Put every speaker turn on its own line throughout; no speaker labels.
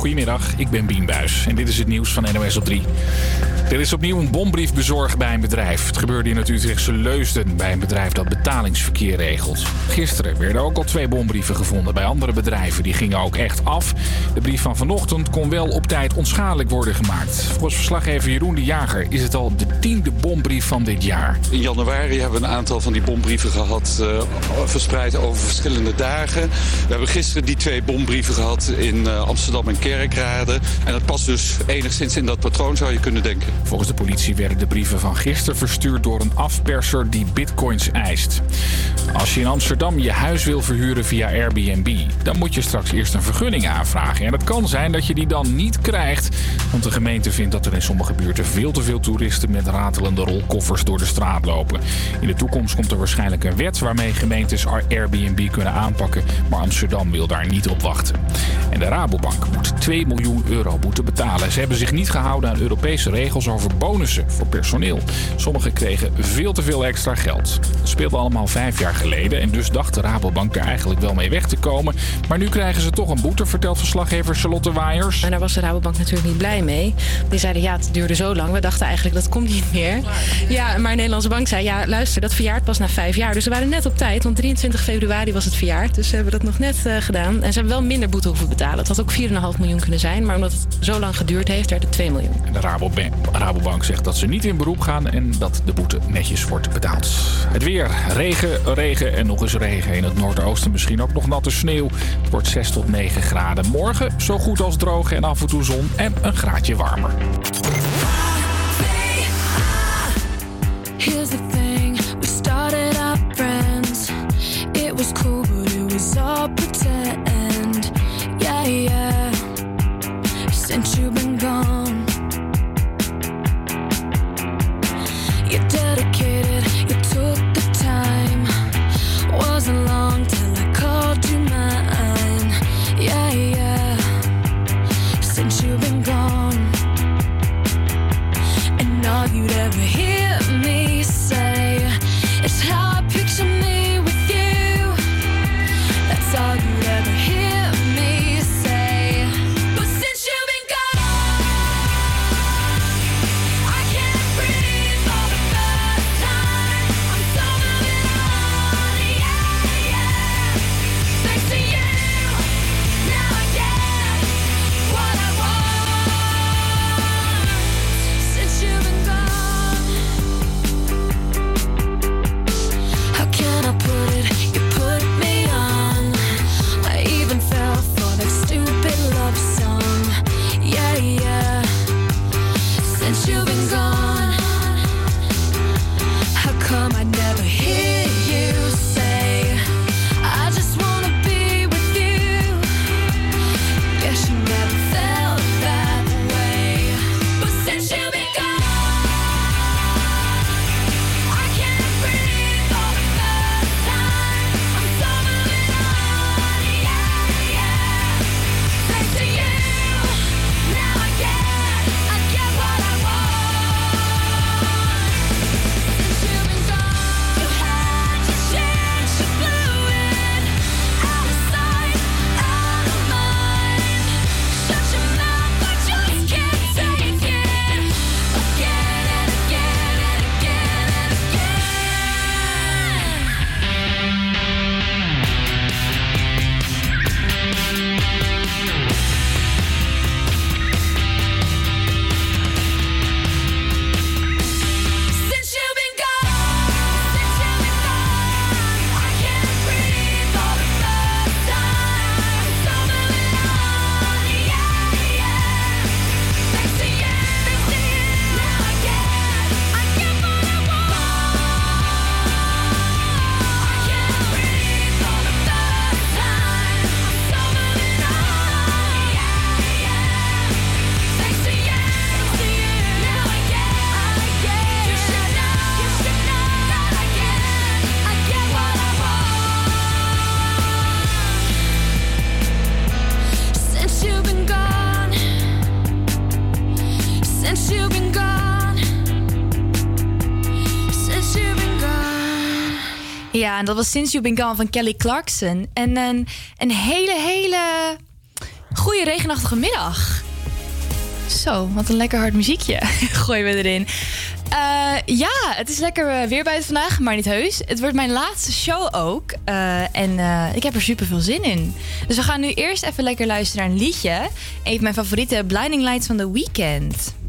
Goedemiddag, ik ben Bien Buis en dit is het nieuws van NOS op 3. Er is opnieuw een bombrief bezorgd bij een bedrijf. Het gebeurde in het Utrechtse Leusden bij een bedrijf dat betalingsverkeer regelt. Gisteren werden ook al twee bombrieven gevonden bij andere bedrijven. Die gingen ook echt af. De brief van vanochtend kon wel op tijd onschadelijk worden gemaakt. Volgens verslaggever Jeroen de Jager is het al de tiende bombrief van dit jaar.
In januari hebben we een aantal van die bombrieven gehad, uh, verspreid over verschillende dagen. We hebben gisteren die twee bombrieven gehad in uh, Amsterdam en Kerkrade. En dat past dus enigszins in dat patroon, zou je kunnen denken.
Volgens de politie werden de brieven van gisteren verstuurd door een afperser die bitcoins eist. Als je in Amsterdam je huis wil verhuren via Airbnb, dan moet je straks eerst een vergunning aanvragen. En het kan zijn dat je die dan niet krijgt, want de gemeente vindt dat er in sommige buurten veel te veel toeristen met ratelende rolkoffers door de straat lopen. In de toekomst komt er waarschijnlijk een wet waarmee gemeentes Airbnb kunnen aanpakken, maar Amsterdam wil daar niet op wachten. En de Rabobank moet 2 miljoen euro moeten betalen. Ze hebben zich niet gehouden aan Europese regels over bonussen voor personeel. Sommigen kregen veel te veel extra geld. Het speelde allemaal vijf jaar geleden en dus dacht Rabobank er eigenlijk wel mee weg te komen. Maar nu krijgen ze toch een boete, vertelt verslaggever Charlotte Waaiers.
En daar was de Rabobank natuurlijk niet blij mee. Die zeiden ja, het duurde zo lang. We dachten eigenlijk dat komt niet meer. Ja, maar de Nederlandse bank zei ja, luister, dat verjaart pas na vijf jaar. Dus ze waren net op tijd, want 23 februari was het verjaard. Dus ze hebben dat nog net uh, gedaan. En ze hebben wel minder boete hoeven betalen. Het had ook 4,5 miljoen kunnen zijn, maar omdat het zo lang geduurd heeft, werd het 2 miljoen.
En de Rabobank, Rabobank zegt dat ze niet in beroep gaan en dat de boete netjes wordt betaald. Het weer, regen, regen en nog eens regen. In het noordoosten misschien ook nog natte sneeuw. Het wordt 6 tot 9 graden. Morgen zo goed als droog en af en toe zon en een graadje warmer.
Here's the thing, we started out friends. It was cool, but it was all pretend. Yeah, yeah. Since you've been gone,
dat was Since You've Been Gone van Kelly Clarkson. En een, een hele, hele
goede regenachtige middag. Zo, wat een lekker hard muziekje gooien we erin. Eh, ja, het is lekker eh, weer buiten vandaag, maar niet heus. Het wordt mijn laatste show ook. Eh, en ik heb er super veel zin in. Dus we gaan nu eerst even lekker luisteren naar een liedje. Een van mijn favoriete Blinding Lights van The Weeknd.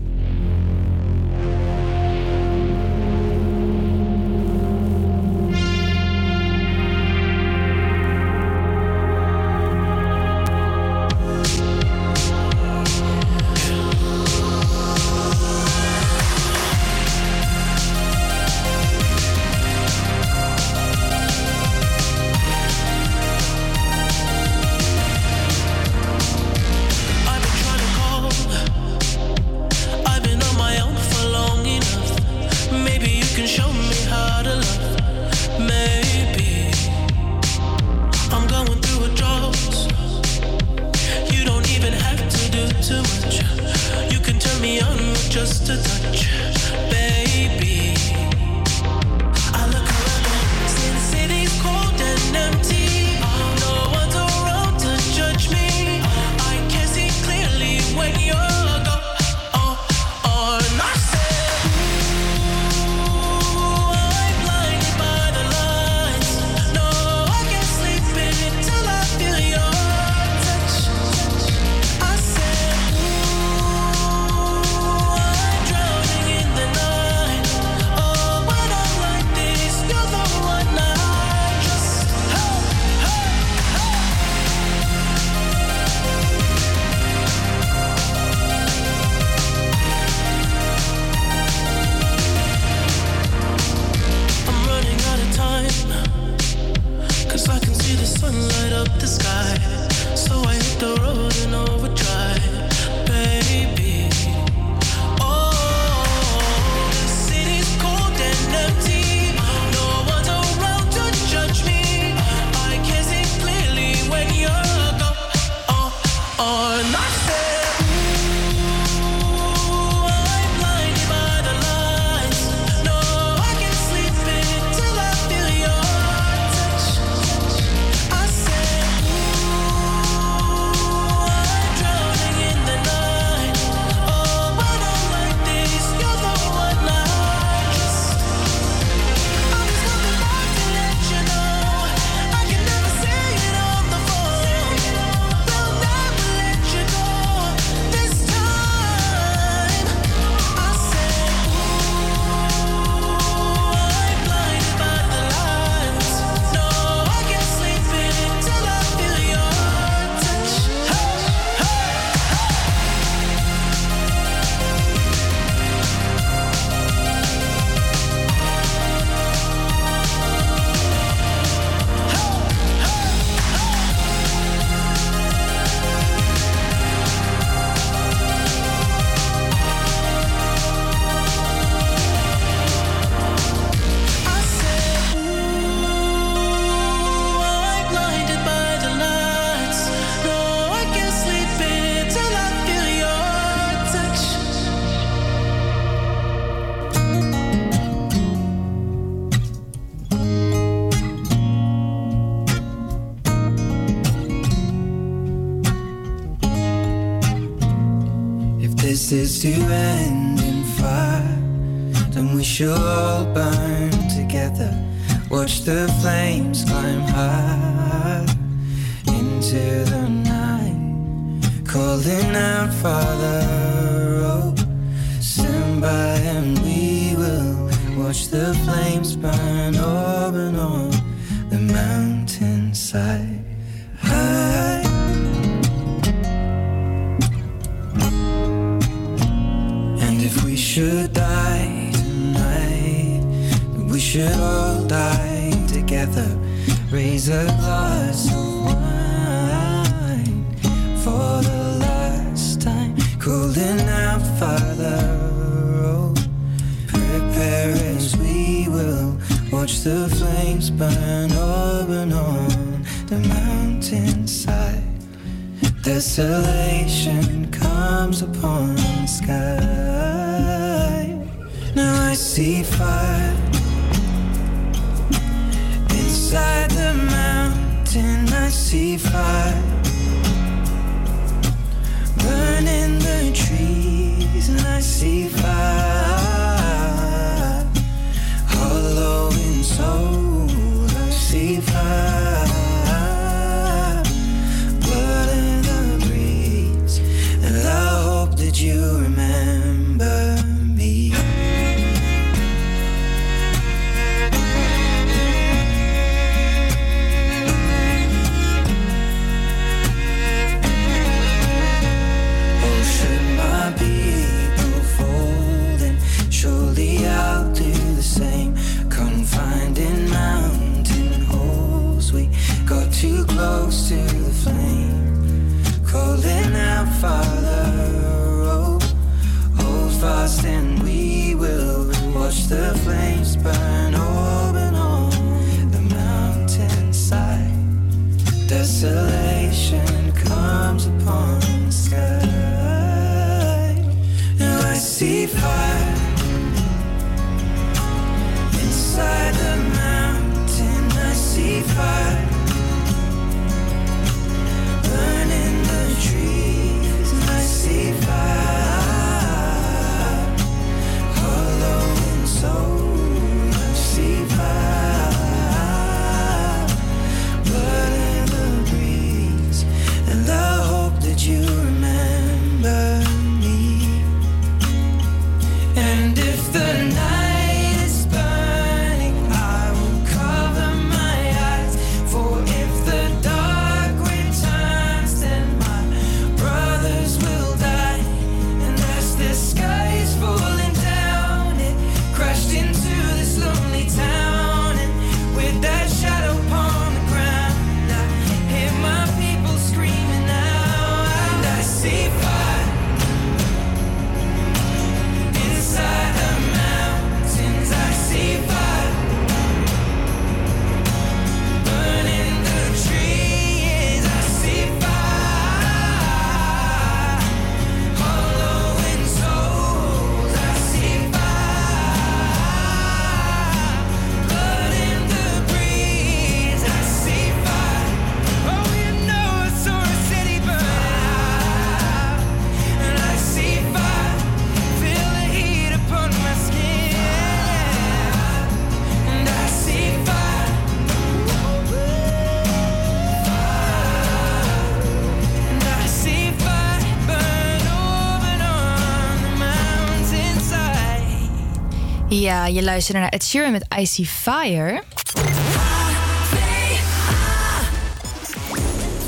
Ja, je luistert naar Ed Sheeran met I See Fire.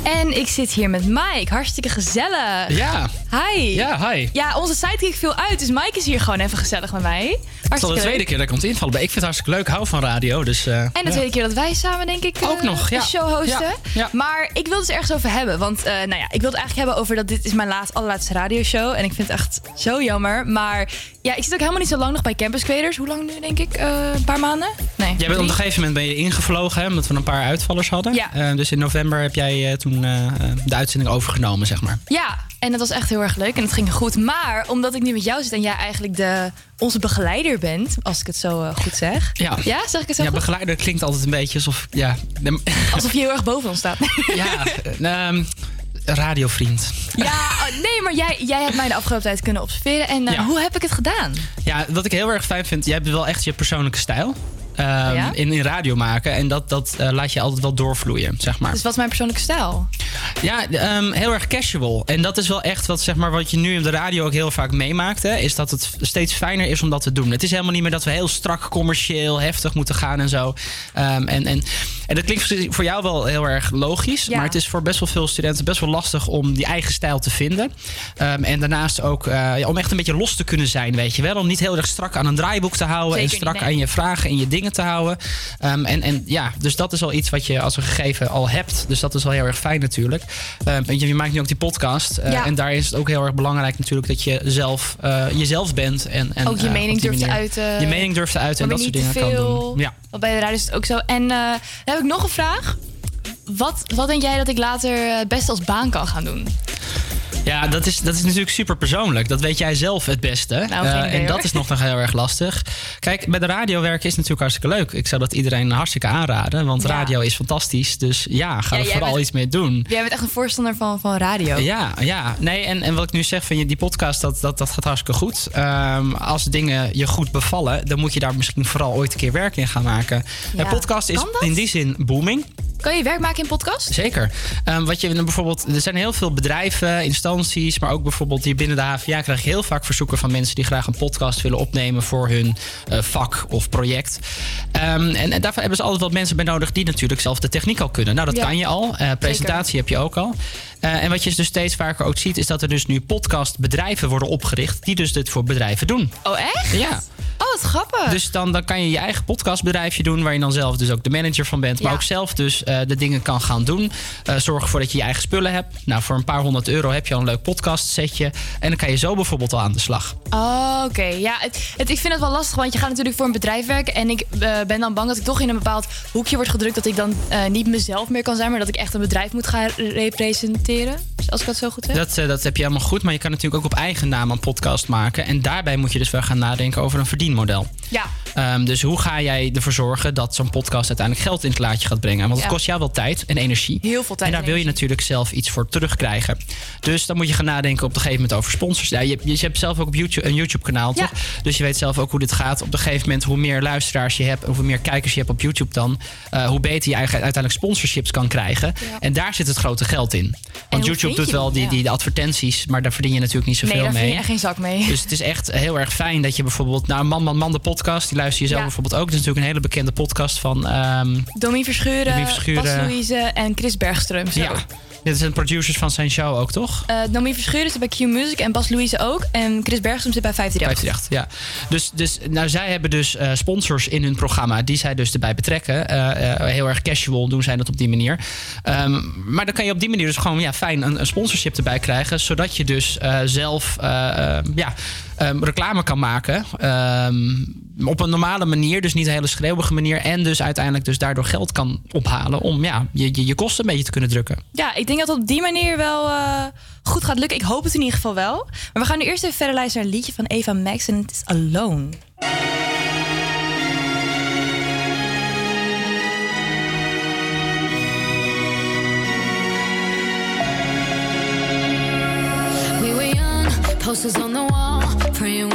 En ik zit hier met Mike. Hartstikke gezellig.
Ja,
Hi.
ja, hi.
Ja, onze sidekick viel uit, dus Mike is hier gewoon even gezellig met mij.
Het is al de
Hartstikke
tweede
leuk.
keer dat ik komt invallen. Ik vind het hartstikke leuk, hou van radio. Dus, eh,
En de
ja.
tweede keer dat wij samen, denk ik,
Ook
eh,
nog, ja.
een show hosten.
Ja, ja.
Maar ik wil het dus ergens over hebben. Want eh, nou ja, ik wil het eigenlijk hebben over dat dit is mijn laat, allerlaatste radioshow. En ik vind het echt zo jammer. Maar ja, ik zit ook helemaal niet zo lang nog bij Campus Creators. Hoe lang nu, denk ik? Eh, een paar maanden? Nee.
Jij bent op een gegeven moment ben je ingevlogen, hè, omdat we een paar uitvallers hadden.
Ja.
Eh, dus in november heb jij eh, toen de uitzending overgenomen, zeg maar.
Ja, en dat was echt heel erg leuk en het ging goed. Maar omdat ik nu met jou zit en jij eigenlijk de, onze begeleider bent, als ik het zo goed zeg.
Ja.
Ja, zeg ik het zo
Ja,
goed?
begeleider klinkt altijd een beetje alsof... Ja,
Alsof je heel erg boven ons staat.
ja ehm, radiovriend.
ja, oh, nee, maar jij, jij hebt mij de afgelopen tijd kunnen observeren. En eh,
Ja.
hoe heb ik het gedaan?
Ja, wat ik heel erg fijn vind, jij hebt wel echt je persoonlijke stijl. Ehm,
ja?
in, in radio maken. En dat, dat eh, laat je altijd wel doorvloeien, zeg maar.
Dus wat is mijn persoonlijke stijl?
Ja, ehm, heel erg casual. En dat is wel echt wat, zeg maar, wat je nu op de radio ook heel vaak meemaakt. Hè, is dat het steeds fijner is om dat te doen. Het is helemaal niet meer dat we heel strak commercieel heftig moeten gaan en zo. Ehm, en, en, en dat klinkt voor jou wel heel erg logisch.
Ja.
Maar het is voor best wel veel studenten best wel lastig om die eigen stijl te vinden. En daarnaast ook eh, ja, om echt een beetje los te kunnen zijn, weet je wel. Om niet heel erg strak aan een draaiboek te houden.
Zeker
en strak
niet, nee.
aan je vragen en je dingen te houden. Ehm, en, en ja, dus dat is al iets wat je als een gegeven al hebt. Dus dat is wel heel erg fijn natuurlijk. Want je, je maakt nu ook die podcast. eh,
Ja.
En daar is het ook heel erg belangrijk natuurlijk dat je zelf eh, jezelf bent. En, en,
Ook je
eh,
mening durft te uiten.
Je mening durft te uiten en dat soort dingen kan doen. Ja.
Want bij de radio is het ook zo. En dan heb ik nog een vraag. Wat, wat denk jij dat ik later het beste als baan kan gaan doen?
Ja, dat is, dat is natuurlijk super persoonlijk. Dat weet jij zelf het beste.
Nou,
Eh, en dat is nog, heel erg lastig. Kijk, bij de radio werken is natuurlijk hartstikke leuk. Ik zou dat iedereen hartstikke aanraden. Want
Ja.
radio is fantastisch. Dus ja, ga
Ja,
er vooral
bent-
iets mee doen.
Jij bent echt een voorstander van, van radio.
Ja, ja. Nee, en, en wat ik nu zeg van je, die podcast, dat, dat, dat gaat hartstikke goed. Ehm, als dingen je goed bevallen, dan moet je daar misschien vooral ooit een keer werk in gaan maken.
Ja.
Een podcast is in die zin booming.
Kan je werk maken in podcast?
Zeker. Ehm, wat je bijvoorbeeld, er zijn heel veel bedrijven, instanties, maar ook bijvoorbeeld hier binnen de HVA krijg je heel vaak verzoeken van mensen die graag een podcast willen opnemen voor hun eh, vak of project. Ehm, en, en daarvoor hebben ze altijd wat mensen bij nodig die natuurlijk zelf de techniek al kunnen. Nou, dat
Ja.
kan je al. Eh, presentatie heb je ook al. Eh, en wat je dus steeds vaker ook ziet, is dat er dus nu podcastbedrijven worden opgericht die dus dit voor bedrijven doen.
Oh, echt?
Ja.
Oh, wat grappig.
Dus dan, dan kan je je eigen podcastbedrijfje doen, waar je dan zelf dus ook de manager van bent, maar ook zelf dus eh, de dingen kan gaan doen. Eh, zorg ervoor dat je je eigen spullen hebt. Nou, voor een paar honderd euro heb je al een leuk podcast setje. En dan kan je zo bijvoorbeeld al aan de slag.
Oh, oké. Ja, het, het- ik vind het wel lastig, want je gaat natuurlijk voor een bedrijf werken. En ik eh, ben dan bang dat ik toch in een bepaald hoekje word gedrukt. Dat ik dan niet mezelf meer kan zijn, maar dat ik echt een bedrijf moet gaan representeren. Als ik dat zo goed heb.
Dat, dat heb je helemaal goed, maar je kan natuurlijk ook op eigen naam een podcast maken. En daarbij moet je dus wel gaan nadenken over een verdienmodel.
Ja.
Ehm, dus hoe ga jij ervoor zorgen dat zo'n podcast uiteindelijk geld in het laadje gaat brengen? Want het
Ja.
kost jou wel tijd en energie.
Heel veel tijd
En daar
en
wil je natuurlijk zelf iets voor terugkrijgen. Dus dan moet je gaan nadenken op een gegeven moment over sponsors. Ja, je, je hebt zelf ook op YouTube, een YouTube-kanaal,
Ja.
toch? Dus je weet zelf ook hoe dit gaat. Op een gegeven moment, hoe meer luisteraars je hebt... en hoe meer kijkers je hebt op YouTube dan... eh, hoe beter je eigenlijk uiteindelijk sponsorships kan krijgen. En daar zit het grote geld in. Want YouTube doet wel
die?
die, de advertenties... maar daar verdien je natuurlijk niet zoveel
Nee, daar
mee.
vind je echt geen zak mee.
Dus het is echt heel erg fijn dat je bijvoorbeeld... Nou, Man, Man, Man, de podcast, die luister je zelf
Ja.
bijvoorbeeld ook. Dat is natuurlijk een hele bekende podcast van... ehm,
Domien Verschuren. Bas Louise en Chris Bergström. Zo.
ja, dit zijn producers van zijn show ook, toch?
Eh, Domien Verschuren zit bij Q Music en Bas Louise ook. En Chris Bergström zit bij 538.
538, ja. Dus, dus nou, zij hebben dus eh, sponsors in hun programma die zij dus erbij betrekken. Eh, heel erg casual doen zij dat op die manier. Ehm, maar dan kan je op die manier dus gewoon ja, fijn een, een sponsorship erbij krijgen. Zodat je dus zelf ja, ehm, reclame kan maken. Ehm, op een normale manier, dus niet een hele schreeuwige manier. En dus uiteindelijk dus daardoor geld kan ophalen om ja, je, je, je kosten een beetje te kunnen drukken.
Ja, ik denk dat het op die manier wel eh, goed gaat lukken. Ik hoop het in ieder geval wel. Maar we gaan nu eerst even verder luisteren naar een liedje van Eva Max en het is Alone.
We were young, posters on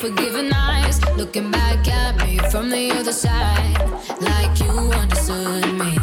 Forgiving eyes, looking back at me from the other side, like you understood me.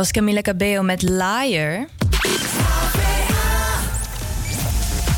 Was Camila Cabello met Liar.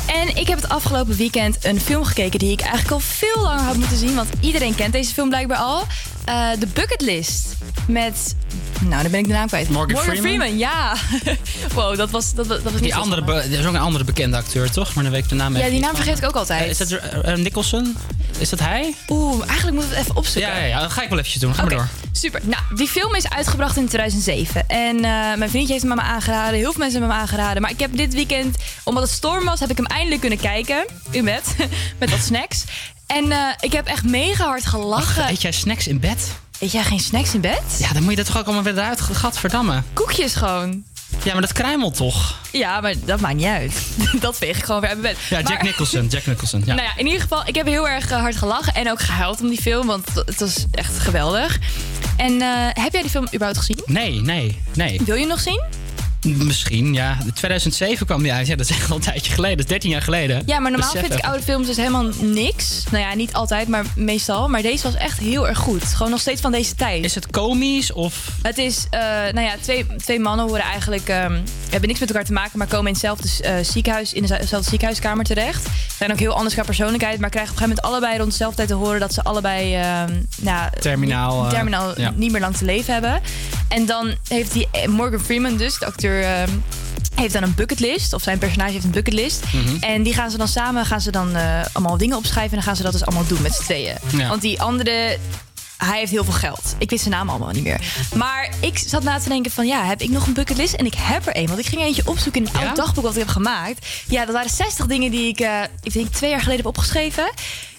En ik heb het afgelopen weekend een film gekeken die ik eigenlijk al veel langer had moeten zien. Want iedereen kent deze film blijkbaar al. Eh The Bucket List. Met, nou dan ben ik de naam kwijt.
Morgan Freeman?
ja. wow, dat was, dat, dat was niet
Die andere, be- er is ook een andere bekende acteur, toch? Maar dan weet ik de naam
Ja, die naam vergeet ik ook altijd.
Eh, Is dat eh, Nicholson? Is dat hij?
Oeh, eigenlijk moeten we het even opzoeken.
Ja, ja, ja, dat ga ik wel eventjes doen. Ga maar door.
Super. Nou, die film is uitgebracht in 2007. En eh, mijn vriendje heeft hem aan me aangeraden. Heel veel mensen hebben hem aangeraden. Maar ik heb dit weekend, omdat het storm was, heb ik hem eindelijk kunnen kijken. U met. met wat snacks. En eh, ik heb echt mega hard gelachen.
Eet jij snacks in bed?
Eet jij geen snacks in bed?
Ja, dan moet je dat toch ook allemaal weer eruit gadverdamme.
Koekjes gewoon.
Ja, maar dat kruimelt toch?
Ja, maar dat maakt niet uit. dat veeg ik gewoon weer uit mijn bed.
Ja, Jack Nicholson. Jack Nicholson. Ja.
Nou ja, in ieder geval, ik heb heel erg eh, hard gelachen en ook gehuild om die film, want het was echt geweldig. En eh, heb jij die film überhaupt gezien?
Nee, nee, nee.
Wil je hem nog zien?
Misschien, ja. 2007 kwam die uit. Ja, dat is echt al een tijdje geleden. Dat is 13 jaar geleden.
Ja, maar normaal
Besef
vind ik oude films dus helemaal niks. Nou ja, niet altijd, maar meestal. Maar deze was echt heel erg goed. Gewoon nog steeds van deze tijd.
Is het komisch of...
Het is, eh, nou ja, twee, twee mannen horen eigenlijk, ehm, hebben niks met elkaar te maken, maar komen in hetzelfde eh, ziekenhuis, in dezelfde ziekenhuiskamer terecht. Zijn ook heel anders qua persoonlijkheid, maar krijgen op een gegeven moment allebei rond dezelfde tijd te horen dat ze allebei, ehm, nou,
Terminaal,
niet-
eh,
terminaal
ja.
niet meer lang te leven hebben. En dan heeft die Morgan Freeman dus, de acteur. Ehm, heeft dan een bucketlist, of zijn personage heeft een bucketlist.
Mhm.
En die gaan ze dan samen gaan ze dan, eh, allemaal dingen opschrijven. En dan gaan ze dat dus allemaal doen met z'n tweeën.
Ja.
Want die andere, hij heeft heel veel geld. Ik wist zijn naam allemaal niet meer. Maar ik zat na te denken van, ja, heb ik nog een bucketlist? En ik heb er één. Want ik ging eentje opzoeken in een
Ja?
oud dagboek wat ik heb gemaakt. Ja, dat waren 60 dingen die ik, eh, ik denk twee jaar geleden heb opgeschreven.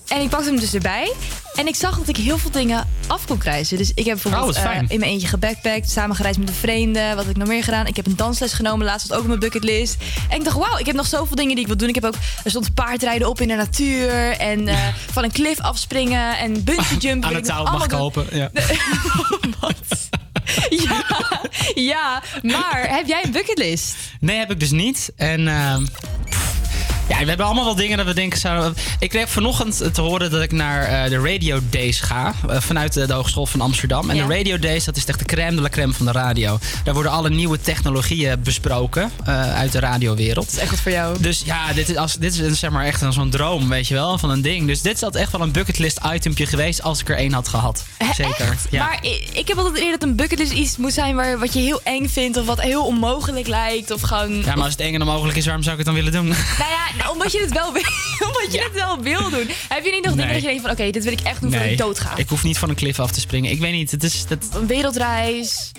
En ik pakte hem dus erbij. En ik zag dat ik heel veel dingen af kon kruisen. Dus ik heb bijvoorbeeld
Oh, wat
eh, in mijn eentje gebackpackt, samen gereisd met een vreemde. Wat heb ik nog meer gedaan? Ik heb een dansles genomen, laatst was ook op mijn bucketlist. En ik dacht, wauw, ik heb nog zoveel dingen die ik wil doen. Ik heb ook, er stond paardrijden op in de natuur. En eh, van een cliff afspringen en bungee jump.
Aan het touw mag kopen. Ja.
Ja, ja, maar heb jij een bucketlist?
Nee, heb ik dus niet. En ehm, ja, we hebben allemaal wel dingen dat we denken zouden. Ik kreeg vanochtend te horen dat ik naar eh, de Radio Days ga. eh, vanuit de, de Hogeschool van Amsterdam. En
Ja.
de Radio Days, dat is echt de crème de la crème van de radio. Daar worden alle nieuwe technologieën besproken eh, uit de radiowereld.
Dat is echt wat voor jou.
Dus ja, dit is, als, dit is zeg maar echt een- zo'n droom, weet je wel, van een ding. Dus dit is altijd echt wel een bucketlist itempje geweest als ik er één had gehad. Zeker. Ja.
Maar ik, ik heb altijd eerder dat een bucketlist iets moet zijn waar, wat je heel eng vindt of wat heel onmogelijk lijkt. Of gewoon.
ja, maar als het eng en onmogelijk is, waarom zou ik het dan willen doen?
Nou ja, nou, omdat je het wel wil, omdat je het wel wil doen. Heb je niet nog dingen
Nee.
dat je denkt van oké, dit wil ik echt doen voordat ik dood ga?
ik hoef niet van een klif af te springen. Ik weet niet, het is... Dat,
Een wereldreis.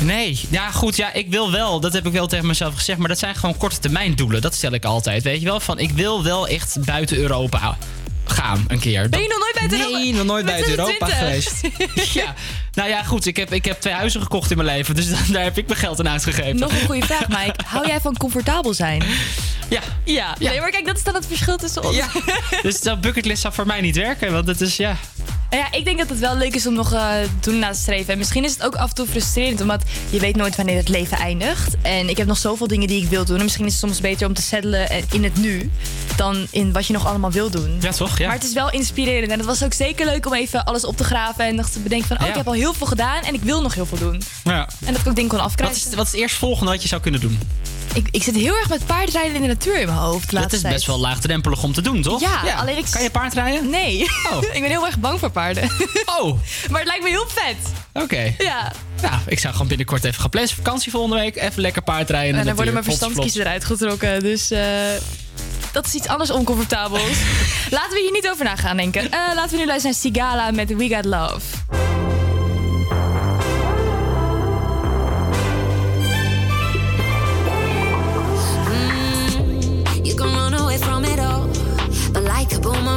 nee, ja goed, ja, ik wil wel. Dat heb ik wel tegen mezelf gezegd. Maar dat zijn gewoon korte termijn doelen. Dat stel ik altijd, weet je wel. Van, ik wil wel echt buiten Europa gaan een keer.
Ben je nog nooit buiten
nee,
Europa?
nog nooit buiten Europa
26.
geweest. ja, nou ja, goed. Ik heb, ik heb twee huizen gekocht in mijn leven. Dus daar heb ik mijn geld aan uitgegeven.
Nog een goede vraag, Mike. Hou jij van comfortabel zijn?
Ja.
Ja.
Ja.
Nee, maar kijk, dat is dan het verschil tussen ons.
ja. dus dat bucketlist zou voor mij niet werken. Want het is, ja...
Nou ja, ik denk dat het wel leuk is om nog eh doen na te streven. En misschien is het ook af en toe frustrerend, omdat je weet nooit wanneer het leven eindigt. En ik heb nog zoveel dingen die ik wil doen. En misschien is het soms beter om te settelen in het nu dan in wat je nog allemaal wil doen.
Ja, toch? Ja.
Maar het is wel inspirerend. En het was ook zeker leuk om even alles op te graven en nog te bedenken van... oh,
Ja.
ik heb al heel veel gedaan en ik wil nog heel veel doen.
ja.
En dat ik ook dingen kon
Wat
afkrijgen.
is, wat is het eerstvolgende wat je zou kunnen doen?
Ik, ik zit heel erg met paardrijden in de natuur in mijn hoofd
Dat is
tijd.
best wel laagdrempelig om te doen, toch?
Ja, alleen ik-
Kan je paardrijden?
Nee,
Oh.
ik ben heel erg bang voor paarden.
Oh,
maar het lijkt me heel vet.
oké.
Ja.
Nou, ik zou gewoon binnenkort even gaan plannen. Vakantie volgende week. Even lekker paardrijden.
En dan worden mijn
vlot.
verstandskiezen eruit getrokken. Dus eh, dat is iets anders oncomfortabels. laten we hier niet over na gaan denken. Eh, laten we nu luisteren naar Sigala met We Got Love.
But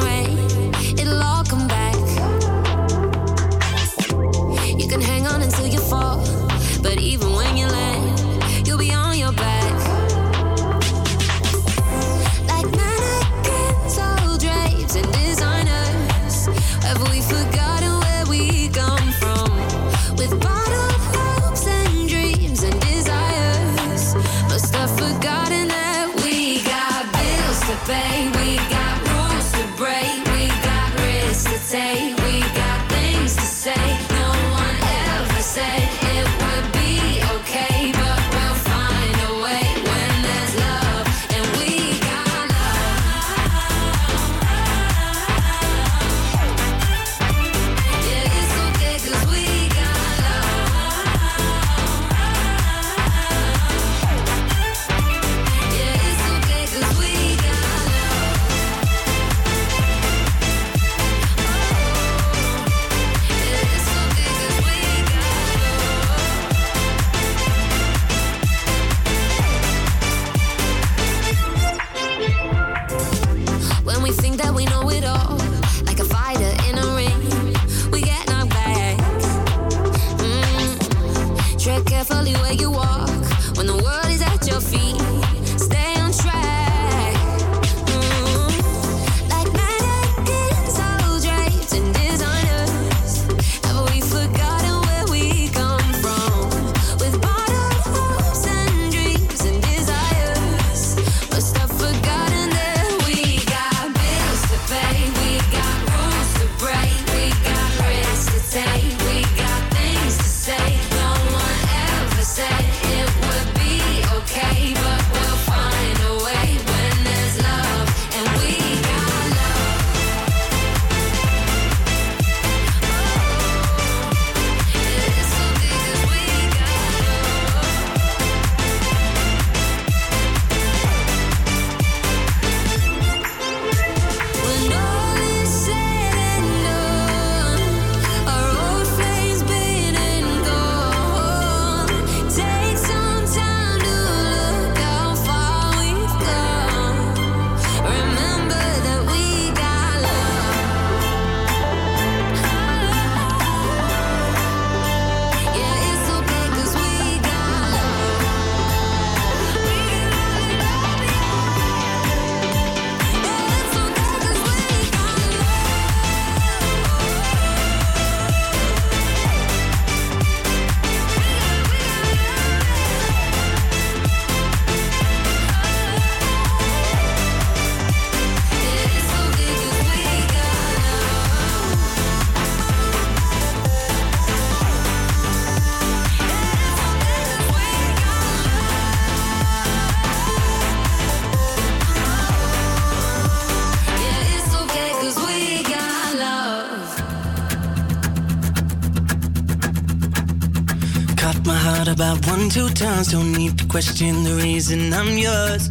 times. Don't need to question the reason I'm yours.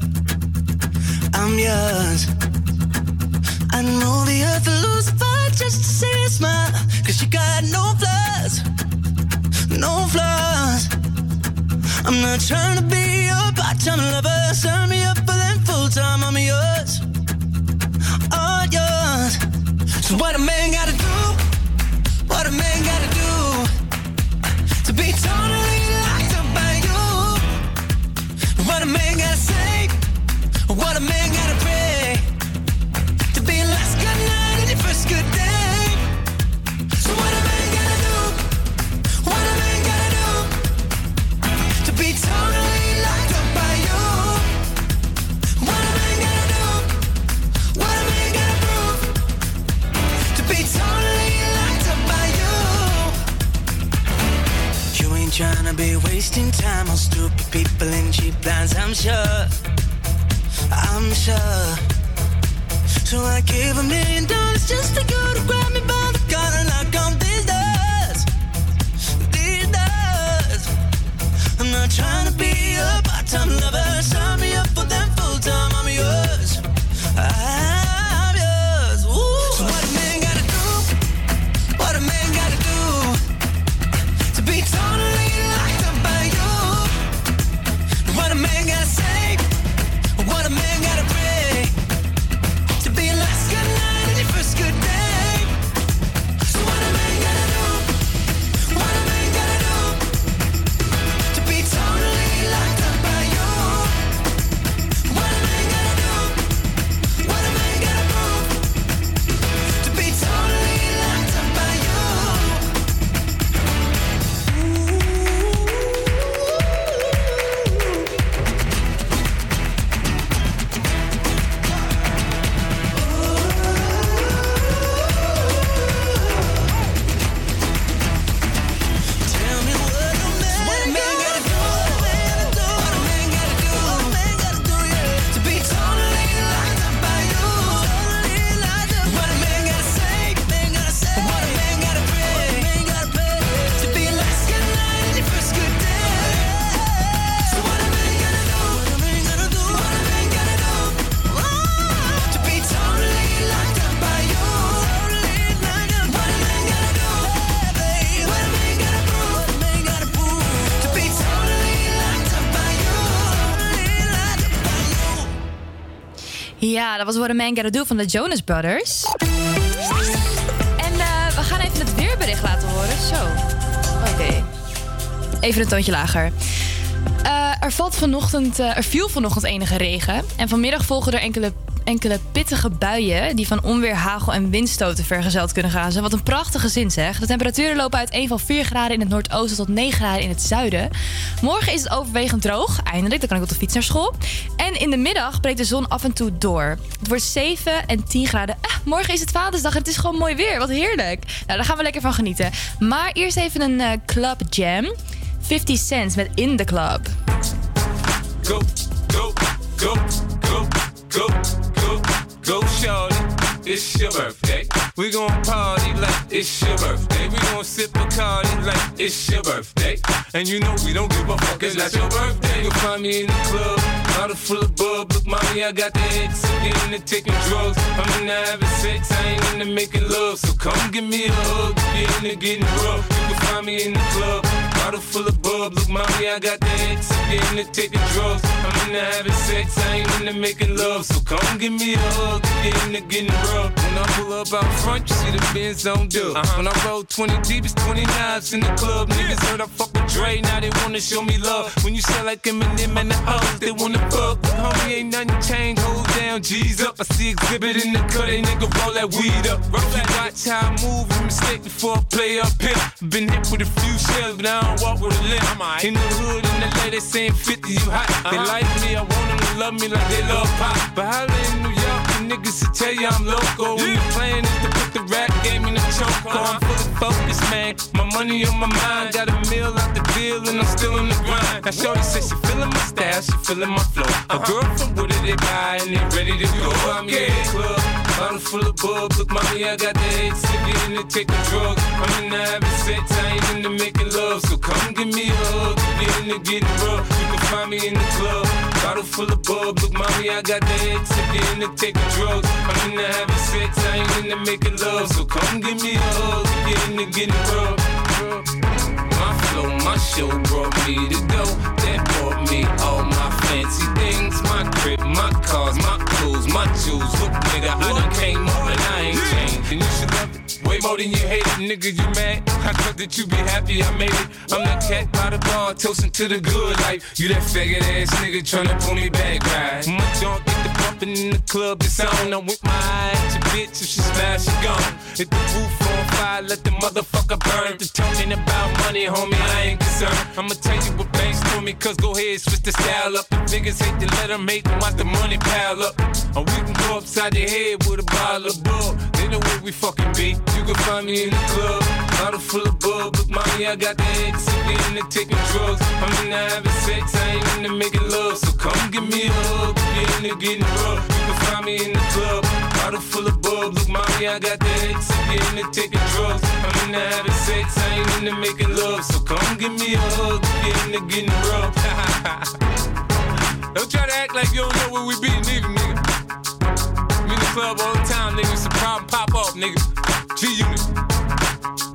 I'm yours. I know the earth will lose a fight just to see you smile. Cause you got no flaws. No flaws. I'm not trying to be your part-time lover. Sign me up for them full-time. I'm yours. All yours. So what a man gotta
was What a Man Gotta van de Jonas Brothers. En eh, we gaan even het weerbericht laten horen. Zo. Oké. Even een toontje lager. Eh, er, valt vanochtend, eh, er viel vanochtend enige regen. En vanmiddag volgen er enkele, enkele pittige buien... die van onweer, hagel en windstoten vergezeld kunnen gaan. Wat een prachtige zin zeg. De temperaturen lopen uiteen van 4 graden in het noordoosten... tot 9 graden in het zuiden. Morgen is het overwegend droog. Eindelijk, dan kan ik op de fiets naar school. En in de middag breekt de zon af en toe door. Het wordt 7 en 10 graden. Ah, morgen is het Vadersdag en het is gewoon mooi weer. Wat heerlijk. Nou, daar gaan we lekker van genieten. Maar eerst even een eh, club jam. 50 Cent met In The Club.
Go, go, go, go, go, go, go, shorty. It's your birthday. We gon' party like it's your birthday. We gon' sip a party like it's your birthday. And you know we don't give a fuck, it's not your birthday. You'll find me in the club, bottle full of bub. Look, mommy, I got the X. Getting into taking drugs. I'm into having sex, I ain't into making love. So come give me a hug. Get into getting rough. You can find me in the club, bottle full of bub. Look, mommy, I got the X. I'm getting into taking drugs. I'm into having sex, I ain't into making love. So come give me a hug. Get into getting rough. When I pull up out front, you see the Benz on dub. When I roll 20 deep, it's 20 knives in the club. Niggas heard I fuck with Dre, now they wanna show me love. When you sell like Eminem and the hoes, they wanna fuck. Homie, ain't nothing changed, hold down, G's up. I see exhibit in the cut, they nigga roll that weed up. Roll that watch how I move, and mistake before I play up here. Been hit with a few shells, but I don't walk with a limp. In the hood, in the LA, they saying 50, you hot. They uh-huh. like me, I want them to love me like they love pop. But holla in New York, niggas to tell you I'm local. When the plan is to put the rap game in the choke. I'm fully focused, man. My money on my mind, got a meal out the deal, and I'm still in the grind. Now, Shorty says she feeling my style, she feeling my flow. A uh-huh. girl from Wooded, they buy, and they ready to go. I'm in the club.
Bottle full of bub, look, mommy, I got the head sick in to take a drug. I'm into having sex, I ain't into making love. So come give me a hug, if you're into getting rough. Me in the club. Bottle full of bub, look, mommy, I got the head sick in to take a drug. I'm into having sex, I ain't into making love. So come give me a hug, if you're into getting rough. My flow, my show brought me to go. That brought me all my fancy things. My crib, my cars, my clothes, my jewels. Look, nigga, I done came up and I ain't changed. And you should love it. Way more than you hate it, nigga, you mad? I thought that you be happy I made it. I'm that cat by the bar, toasting to the good life. You that faggot ass nigga tryna pull me back, right? My junk get the bumping in the club, it's on. I'm with my eye at your bitch, if she smash, she gone. Hit the roof on fire, let the motherfucker burn. The talking about money, homie, I ain't concerned. I'ma tell you what banks to me, cause go ahead, switch the style up. The niggas hate to let them hate them, watch the money pile up. Or we can go upside the head with a bottle of bull. They know where we fucking be. You can find me in the club, bottle full of bub. Look, mommy, I got the head sick into taking drugs. I'm into having sex, I ain't into making love. So come give me a hug, if you're into getting rough. You can find me in the club, bottle full of bub. Look, mommy, I got the head sick into taking drugs. I'm into having sex, I ain't into making love. So come give me a hug, if you're into getting rough. Don't try to act like you don't know where we be, nigga, nigga. We in the club all the time, nigga. It's a problem, pop off, nigga. G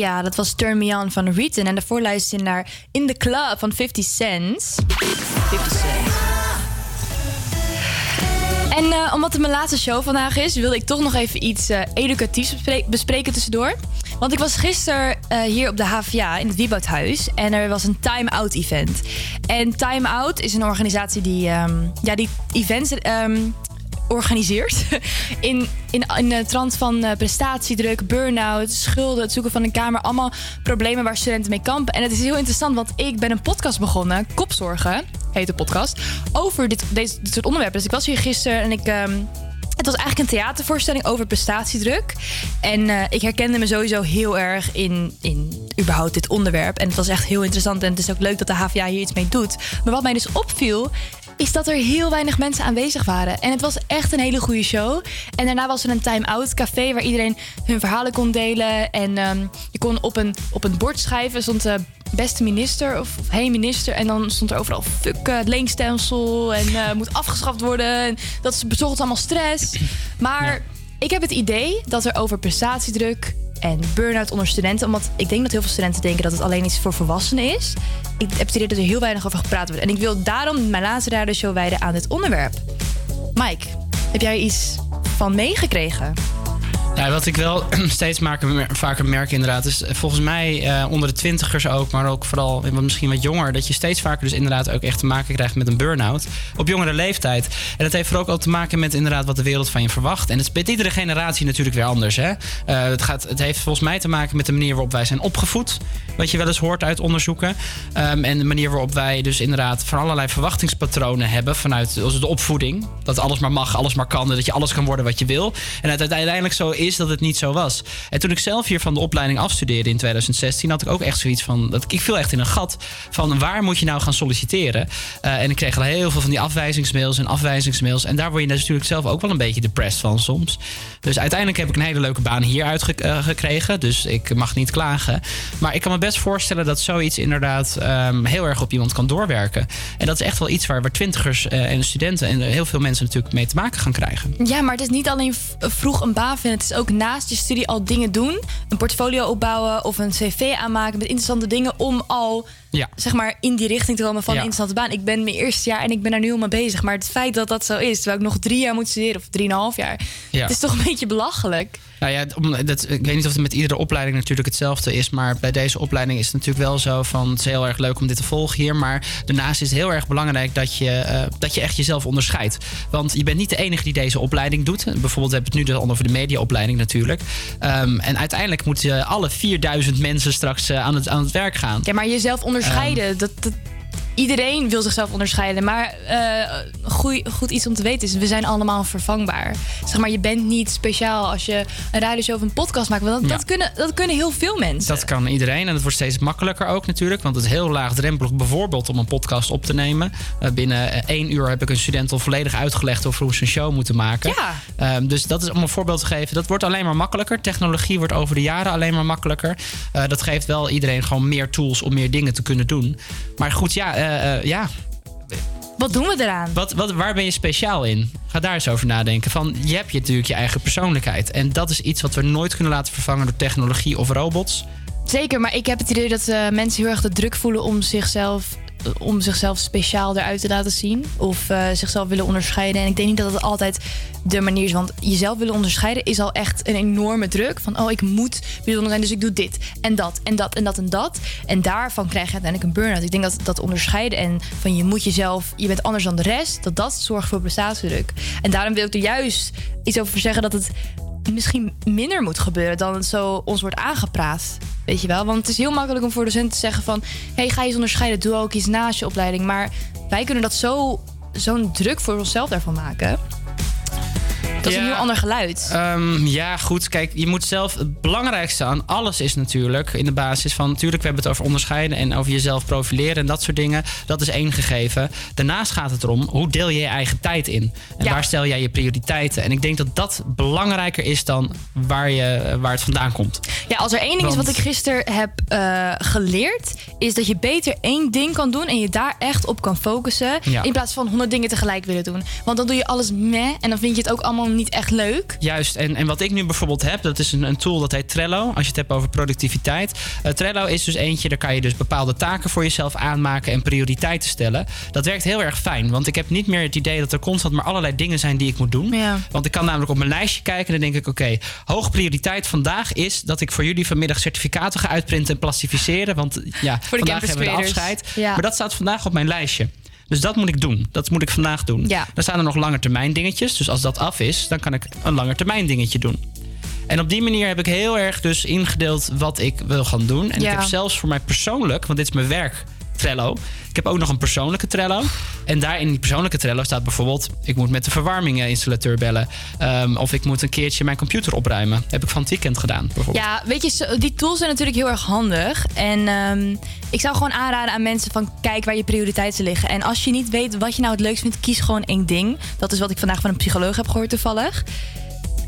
Ja, dat was Turn Me On van Reeton. En daarvoor luister je naar In The Club van 50 Cent. 50 Cent. En eh, omdat het mijn laatste show vandaag is, wilde ik toch nog even iets eh, educatiefs bespre- bespreken tussendoor. Want ik was gisteren eh, hier op de HVA in het Wieboudhuis en er was een time-out event. En Time Out is een organisatie die, ehm, ja, die events ehm, organiseert. In, in, in de trant van eh, prestatiedruk, burn-out, schulden, het zoeken van een kamer. Allemaal problemen waar studenten mee kampen. En het is heel interessant, want ik ben een podcast begonnen. Kopzorgen heet de podcast. Over dit, deze, dit soort onderwerpen. Dus ik was hier gisteren en ik... ehm, het was eigenlijk een theatervoorstelling over prestatiedruk. En eh, ik herkende me sowieso heel erg in, in überhaupt dit onderwerp. En het was echt heel interessant. En het is ook leuk dat de HVA hier iets mee doet. Maar wat mij dus opviel, is dat er heel weinig mensen aanwezig waren. En het was echt een hele goede show. En daarna was er een time-out café waar iedereen hun verhalen kon delen. En ehm, je kon op een, op een bord schrijven, stond de beste minister of, of hey minister. En dan stond er overal fuck eh, het leenstelsel en eh, moet afgeschaft worden. En dat bezorgt allemaal stress. Maar ik heb het idee dat er over prestatiedruk en burn-out onder studenten... omdat ik denk dat heel veel studenten denken dat het alleen iets voor volwassenen is. Ik heb idee dat er heel weinig over gepraat wordt. En ik wil daarom mijn laatste radioshow wijden aan dit onderwerp. Mike, heb jij iets van meegekregen?
Ja, wat ik wel steeds vaker merk inderdaad... is eh, volgens mij eh, onder de twintigers ook... maar ook vooral misschien wat jonger... dat je steeds vaker dus inderdaad ook echt te maken krijgt met een burn-out... op jongere leeftijd. En dat heeft vooral ook al te maken met inderdaad wat de wereld van je verwacht. En het is bij iedere generatie natuurlijk weer anders. Hè? Eh, het, gaat, het heeft volgens mij te maken met de manier waarop wij zijn opgevoed... wat je wel eens hoort uit onderzoeken. Ehm, en de manier waarop wij dus inderdaad van allerlei verwachtingspatronen hebben... vanuit dus de opvoeding. Dat alles maar mag, alles maar kan... dat je alles kan worden wat je wil. En het uiteindelijk zo is dat het niet zo was. En toen ik zelf hier van de opleiding afstudeerde in 2016... had ik ook echt zoiets van... Dat, ik viel echt in een gat van waar moet je nou gaan solliciteren? Eh, en ik kreeg al heel veel van die afwijzingsmails en afwijzingsmails. En daar word je natuurlijk zelf ook wel een beetje depressed van soms. Dus uiteindelijk heb ik een hele leuke baan hier uitgekregen. dus ik mag niet klagen. Maar ik kan me best voorstellen dat zoiets inderdaad ehm, heel erg op iemand kan doorwerken. En dat is echt wel iets waar, waar twintigers eh, en studenten en heel veel mensen natuurlijk mee te maken gaan krijgen.
Ja, maar het is niet alleen v- vroeg een baan vinden. Het is ook naast je studie al dingen doen. Een portfolio opbouwen of een cv aanmaken met interessante dingen... om al
Ja.
zeg maar, in die richting te komen van
Ja.
een interessante baan. Ik ben mijn eerste jaar en ik ben daar nu al mee bezig. Maar het feit dat dat zo is, terwijl ik nog drie jaar moet studeren... of drieënhalf jaar,
Ja.
het is toch een beetje belachelijk.
Nou ja, dat, ik weet niet of het met iedere opleiding natuurlijk hetzelfde is. Maar bij deze opleiding is het natuurlijk wel zo van... het is heel erg leuk om dit te volgen hier. Maar daarnaast is het heel erg belangrijk dat je, eh, dat je echt jezelf onderscheidt. Want je bent niet de enige die deze opleiding doet. Bijvoorbeeld hebben we het nu dan over de mediaopleiding natuurlijk. Ehm, en uiteindelijk moeten alle 4000 mensen straks eh, aan, het, aan het werk gaan.
Ja, maar jezelf onderscheiden,
Ehm.
dat, dat, iedereen wil zichzelf onderscheiden. Maar eh, goed, goed iets om te weten is, we zijn allemaal vervangbaar. Zeg maar, je bent niet speciaal als je een radioshow of een podcast maakt. Want dat,
Ja.
dat, kunnen, dat kunnen heel veel mensen.
Dat kan iedereen en het wordt steeds makkelijker ook natuurlijk. Want het is heel laagdrempelig bijvoorbeeld om een podcast op te nemen. Eh, binnen eh, één uur heb ik een student al volledig uitgelegd over hoe ze een show moeten maken.
Ja.
Ehm, dus dat is om een voorbeeld te geven. Dat wordt alleen maar makkelijker. Technologie wordt over de jaren alleen maar makkelijker. Dat geeft wel iedereen gewoon meer tools om meer dingen te kunnen doen. Maar goed, ja, eh, eh, ja.
Wat doen we eraan?
Wat, wat, waar ben je speciaal in? Ga daar eens over nadenken. Van, je hebt je natuurlijk je eigen persoonlijkheid. En dat is iets wat we nooit kunnen laten vervangen door technologie of robots.
Zeker, maar ik heb het idee dat eh, mensen heel erg de druk voelen om zichzelf, om zichzelf speciaal eruit te laten zien. Of eh, zichzelf willen onderscheiden. En ik denk niet dat het altijd de manier is. Want jezelf willen onderscheiden is al echt een enorme druk. Van, oh, ik moet bijzonder zijn, dus ik doe dit en dat en dat en dat en dat. En daarvan krijg je uiteindelijk een burn-out. Ik denk dat dat onderscheiden en van je moet jezelf, je bent anders dan de rest, dat dat zorgt voor prestatiedruk. En daarom wil ik er juist iets over zeggen dat het misschien minder moet gebeuren dan het zo ons wordt aangepraat. Weet je wel? Want het is heel makkelijk om voor docenten te zeggen van... hey, ga je eens onderscheiden, doe ook iets naast je opleiding. Maar wij kunnen dat zo, zo'n druk voor onszelf daarvan maken. Dat is
Ja.
een heel ander geluid.
Ehm, ja, goed. Kijk, je moet zelf. Het belangrijkste aan alles is natuurlijk in de basis van. Natuurlijk, we hebben het over onderscheiden en over jezelf profileren en dat soort dingen. Dat is één gegeven. Daarnaast gaat het erom hoe deel je je eigen tijd in en
Ja.
waar stel jij je prioriteiten. En ik denk dat dat belangrijker is dan waar, je, waar het vandaan komt.
Ja, als er één ding is wat ik gisteren heb eh, geleerd... is dat je beter één ding kan doen... en je daar echt op kan focussen...
Ja.
in plaats van honderd dingen tegelijk willen doen. Want dan doe je alles meh... en dan vind je het ook allemaal niet echt leuk.
Juist, en, en wat ik nu bijvoorbeeld heb, dat is een, een tool dat heet Trello. Als je het hebt over productiviteit. Eh, Trello is dus eentje, daar kan je dus bepaalde taken voor jezelf aanmaken en prioriteiten stellen. Dat werkt heel erg fijn, want ik heb niet meer het idee dat er constant maar allerlei dingen zijn die ik moet doen.
Ja.
Want ik kan namelijk op mijn lijstje kijken en dan denk ik: oké, hoge prioriteit vandaag is dat ik voor jullie vanmiddag certificaten ga uitprinten en plastificeren. Want ja, vandaag hebben we de afscheid.
Ja.
Maar dat staat vandaag op mijn lijstje. Dus dat moet ik doen. Dat moet ik vandaag doen.
Ja.
Dan staan er nog langetermijn dingetjes. Dus als dat af is, dan kan ik een langetermijn dingetje doen. En op die manier heb ik heel erg dus ingedeeld wat ik wil gaan doen. En
Ja.
ik heb zelfs voor mij persoonlijk, want dit is mijn werk, Trello. Ik heb ook nog een persoonlijke Trello. En daar in die persoonlijke Trello staat bijvoorbeeld... ik moet met de verwarminginstallateur bellen. Ehm, of ik moet een keertje mijn computer opruimen. heb ik van het weekend gedaan, bijvoorbeeld.
Ja, weet je, die tools zijn natuurlijk heel erg handig. En ehm, ik zou gewoon aanraden aan mensen van kijk waar je prioriteiten liggen. En als je niet weet wat je nou het leukst vindt, kies gewoon één ding. Dat is wat ik vandaag van een psycholoog heb gehoord toevallig.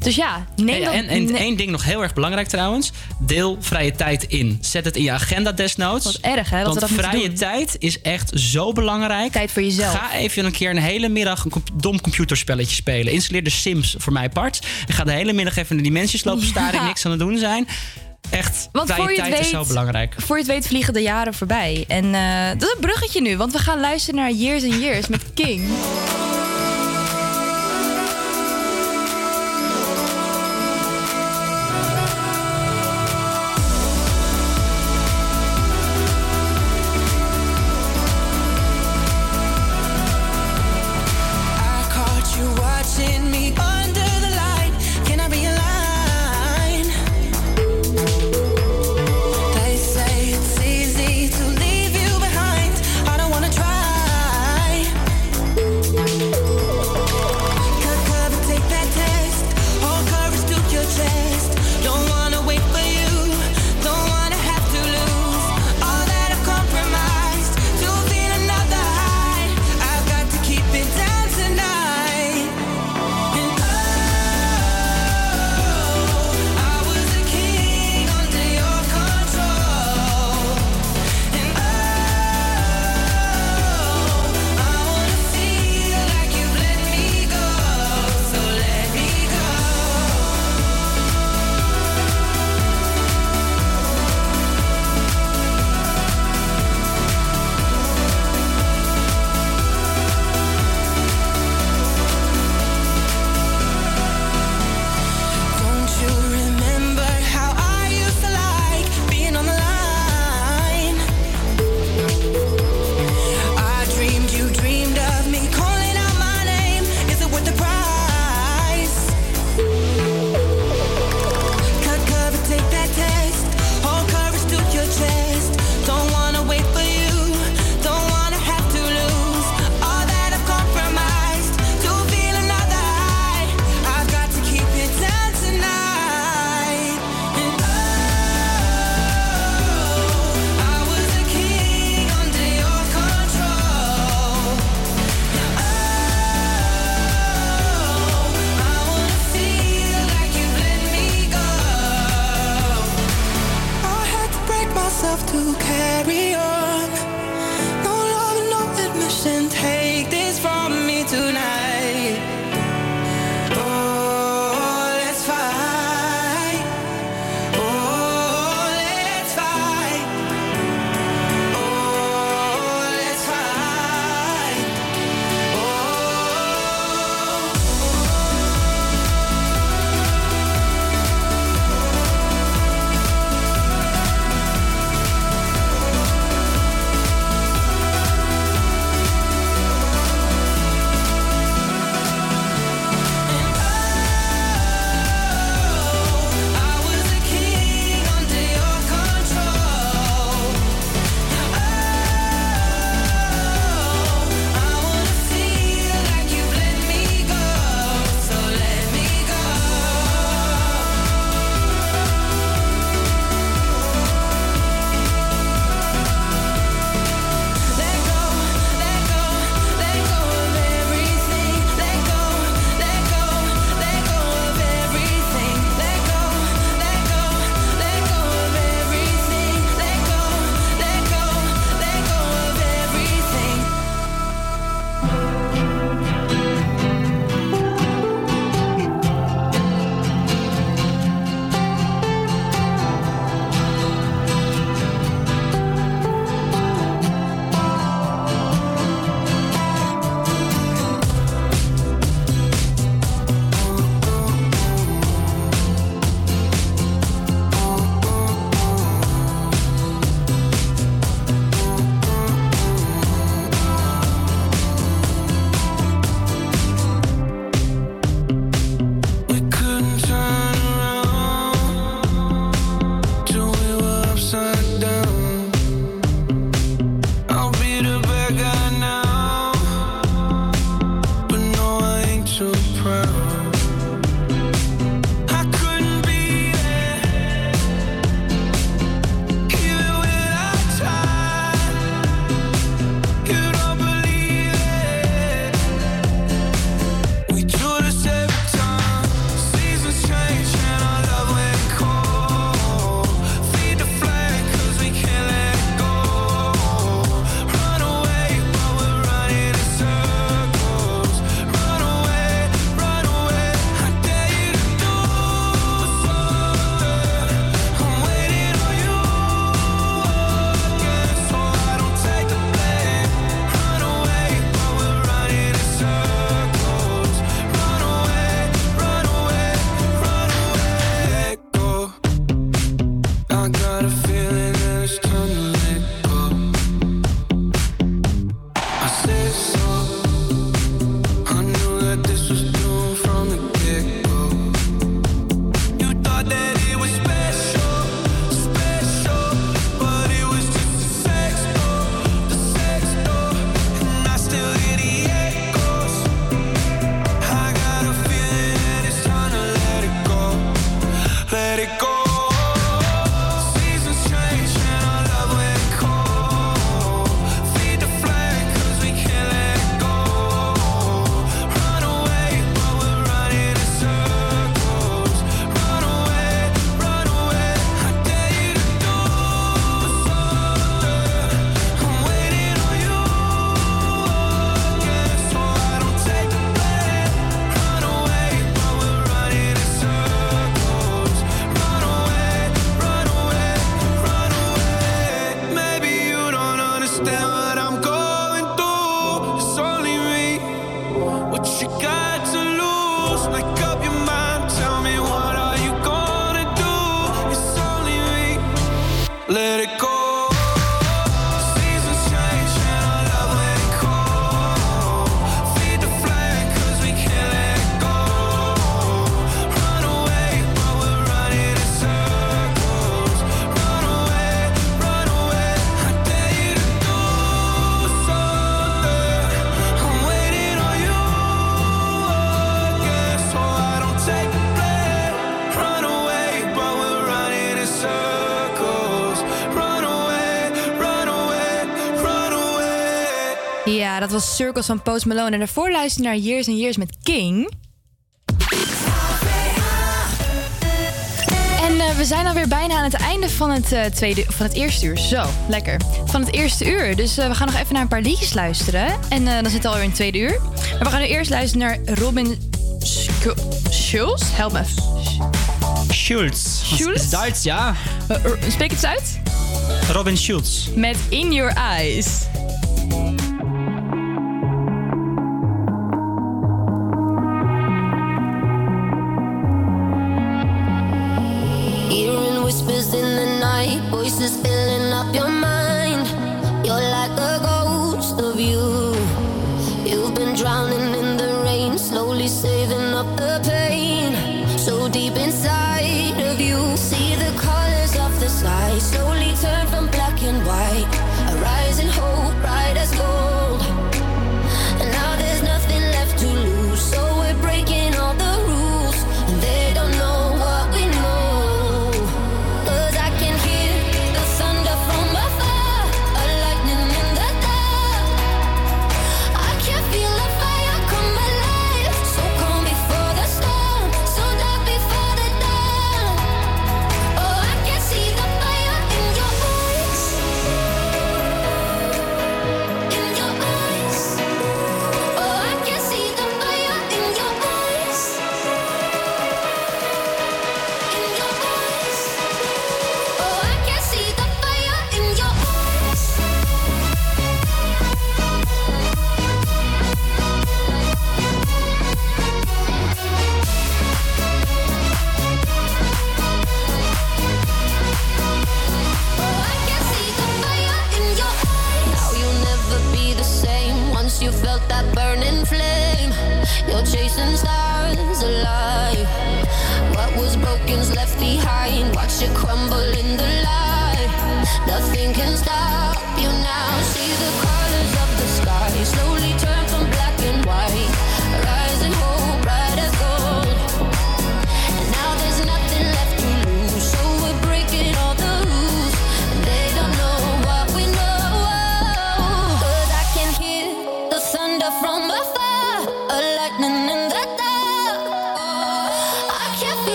Dus ja, neem dan-
en en één ding nog heel erg belangrijk trouwens. Deel vrije tijd in. Zet het in je agenda desnoods.
Wat erg, hè, dat
Want
we dat
vrije
doen.
tijd is echt zo belangrijk.
Tijd voor jezelf.
Ga even een keer een hele middag een dom computerspelletje spelen. Installeer de Sims voor mij part. En ga de hele middag even in de dimensies lopen staren en niks aan het doen zijn. Echt,
Want
vrije
voor je
tijd
het
is
weet,
zo belangrijk.
Voor je het weet vliegen de jaren voorbij. En eh, dat is een bruggetje nu, want we gaan luisteren naar Years and Years met King.
Was
Circles van Post Malone. En daarvoor luister je naar Years and Years met King. En eh, we zijn alweer bijna aan het einde van het, eh, tweede, van het eerste uur. Zo, lekker. Van het eerste uur. Dus eh, we gaan nog even naar een paar liedjes luisteren. En dan zit het alweer in het tweede uur. Maar we gaan nu eerst luisteren naar Robin Schu- Schulz. Help me.
Schulz.
Schulz?
Duits, ja.
Spreek het eens uit?
Robin Schulz.
Met In Your Eyes.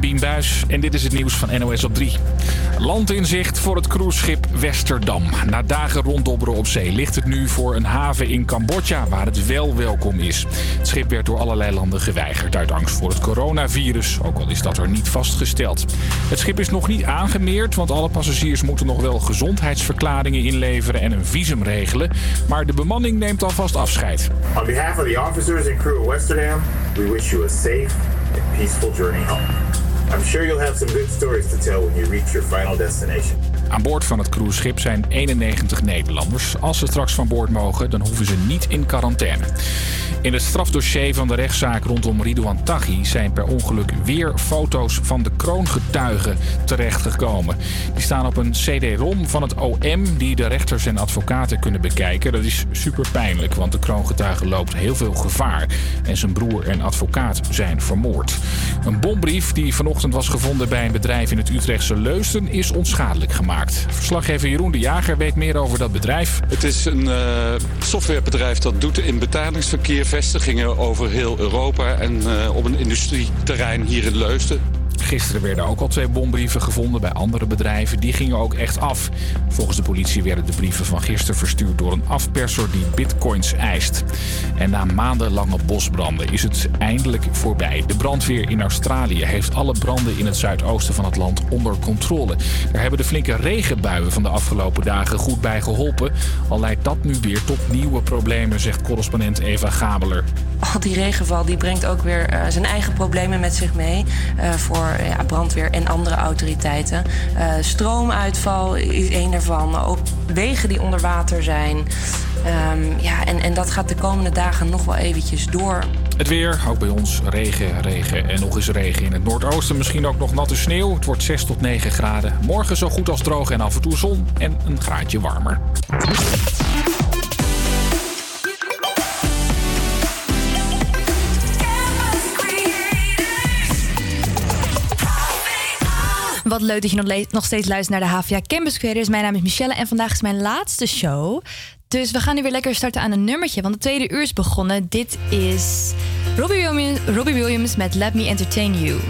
Ben Bien Buis en dit is het nieuws van NOS op 3. Land in zicht voor het cruiseschip Westerdam. Na dagen ronddobberen op zee ligt het nu voor een haven in Cambodja waar het wel welkom is. Het schip werd door allerlei landen geweigerd uit angst voor het coronavirus, ook al is dat er niet vastgesteld. Het schip is nog niet aangemeerd, want alle passagiers moeten nog wel gezondheidsverklaringen inleveren en een visum regelen. Maar de bemanning neemt alvast afscheid.
On behalf of the officers and crew of Westerdam, we wish you a safe and peaceful journey. Sure you'll have some good stories to tell when you reach your final destination.
Aan boord van het cruiseschip zijn 91 Nederlanders. Als ze straks van boord mogen, dan hoeven ze niet in quarantaine. In het strafdossier van de rechtszaak rondom Ridouan Taghi zijn per ongeluk weer foto's van de kroongetuigen terechtgekomen. Die staan op een CD-ROM van het OM die de rechters en advocaten kunnen bekijken. Dat is super pijnlijk, want de kroongetuige loopt heel veel gevaar. En zijn broer en advocaat zijn vermoord. Een bombrief die vanochtend was gevonden bij een bedrijf in het Utrechtse Leusden is onschadelijk gemaakt. Verslaggever Jeroen de Jager weet meer over dat bedrijf.
Het is een eh, softwarebedrijf dat doet in betalingsverkeer vestigingen over heel Europa en eh, op een industrieterrein hier in Leusden.
Gisteren werden ook al twee bombrieven gevonden bij andere bedrijven. Die gingen ook echt af. Volgens de politie werden de brieven van gisteren verstuurd door een afperser die bitcoins eist. En na maandenlange bosbranden is het eindelijk voorbij. De brandweer in Australië heeft alle branden in het zuidoosten van het land onder controle. Daar hebben de flinke regenbuien van de afgelopen dagen goed bij geholpen. Al leidt dat nu weer tot nieuwe problemen, zegt correspondent Eva Gabeler.
Al die regenval die brengt ook weer eh, zijn eigen problemen met zich mee eh, voor ja, brandweer en andere autoriteiten. Eh, stroomuitval is één daarvan. Ook wegen die onder water zijn. Ehm, ja, en, en dat gaat de komende dagen nog wel eventjes door.
Het weer, ook bij ons regen, regen en nog eens regen in het noordoosten. Misschien ook nog natte sneeuw. Het wordt 6 tot 9 graden. Morgen zo goed als droog en af en toe zon en een graadje warmer.
Wat leuk dat je nog, steeds luistert naar de HVA Campus Creators. Mijn naam is Michelle en vandaag is mijn laatste show. Dus we gaan nu weer lekker starten aan een nummertje, want de tweede uur is begonnen. Dit is Robbie Williams, Robbie Williams met Let Me Entertain You.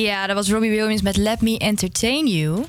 Ja, dat was Robbie Williams met Let Me Entertain You.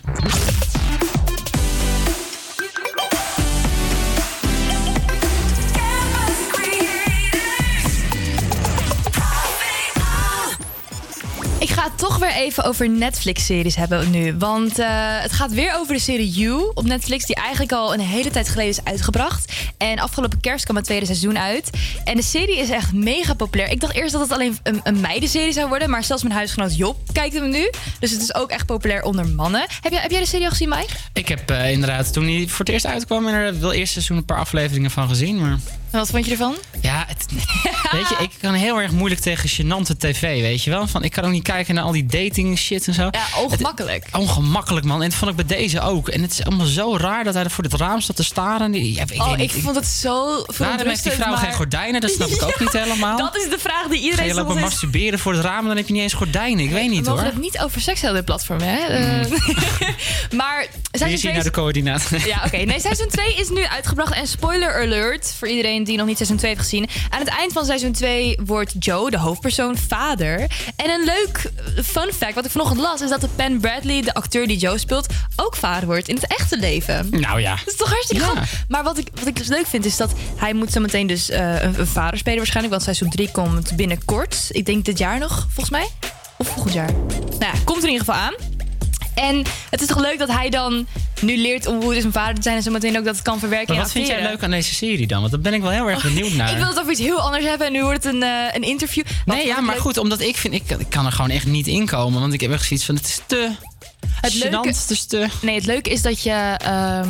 Ik ga het toch weer even over Netflix-series hebben nu. Want eh, het gaat weer over de serie You op Netflix... die eigenlijk al een hele tijd geleden is uitgebracht. En afgelopen kerst kwam het tweede seizoen uit. En de serie is echt mega populair. Ik dacht eerst dat het alleen een, een meidenserie zou worden... maar zelfs mijn huisgenoot Job kijkt hem nu. Dus het is ook echt populair onder mannen. Heb jij, heb jij de serie al gezien, Mike?
Ik heb eh, inderdaad, toen hij voor het eerst uitkwam... er wel eerst seizoen een paar afleveringen van gezien. Maar
En wat vond je ervan?
ja, het, weet je, ik kan heel erg moeilijk tegen gênante tv, weet je wel? Van, ik kan ook niet kijken naar al die dating shit en zo.
Ja, ongemakkelijk.
Het- ongemakkelijk, man. En dat vond ik bij deze ook. En het is allemaal zo raar dat hij er voor dit raam staat te staren. Ja, ik
oh,
niet.
ik vond het zo
Waarom heeft die vrouw
maar-
geen gordijnen? Dat snap ik ook niet helemaal.
Dat is de vraag die
Ga
iedereen
je lopen masturberen voor het raam, dan heb je niet eens gordijnen. Ik weet
We
niet
mogen
hoor.
het niet over seks hebben dit platform, hè? Eh, maar seizoen
zie je
2
nou de coördinaten.
Ja, oké. Nee, seizoen 2 is nu uitgebracht. En spoiler alert voor iedereen die nog niet seizoen 2 heeft gezien. Aan het eind van seizoen 2 wordt Joe, de hoofdpersoon, vader. En een leuk eh, fun fact, wat ik vanochtend las... is dat de Penn Bradley, de acteur die Joe speelt... ook vader wordt in het echte leven.
Nou ja.
Dat is toch hartstikke
Ja.
grappig. Maar wat ik, wat ik dus leuk vind is dat hij moet zo meteen dus eh, een, een vader spelen waarschijnlijk. Want seizoen 3 komt binnenkort. Ik denk dit jaar nog, volgens mij. Of volgend jaar. Nou ja, komt er in ieder geval aan. En het is toch leuk dat hij dan nu leert om hoe het is om vader te zijn... en zo meteen ook dat het kan verwerken
Maar
in
wat vind jij leuk aan deze serie dan? Want daar ben ik wel heel erg benieuwd naar.
Ik wil het over iets heel anders hebben en nu wordt het een, eh, een interview. Wat-
Nee, ja, maar
leuk-
goed, omdat ik vind, ik, ik kan er gewoon echt niet inkomen. Want ik heb echt zoiets van, het is te
Het leuke,
te...
nee, het leuke is dat je, ehm,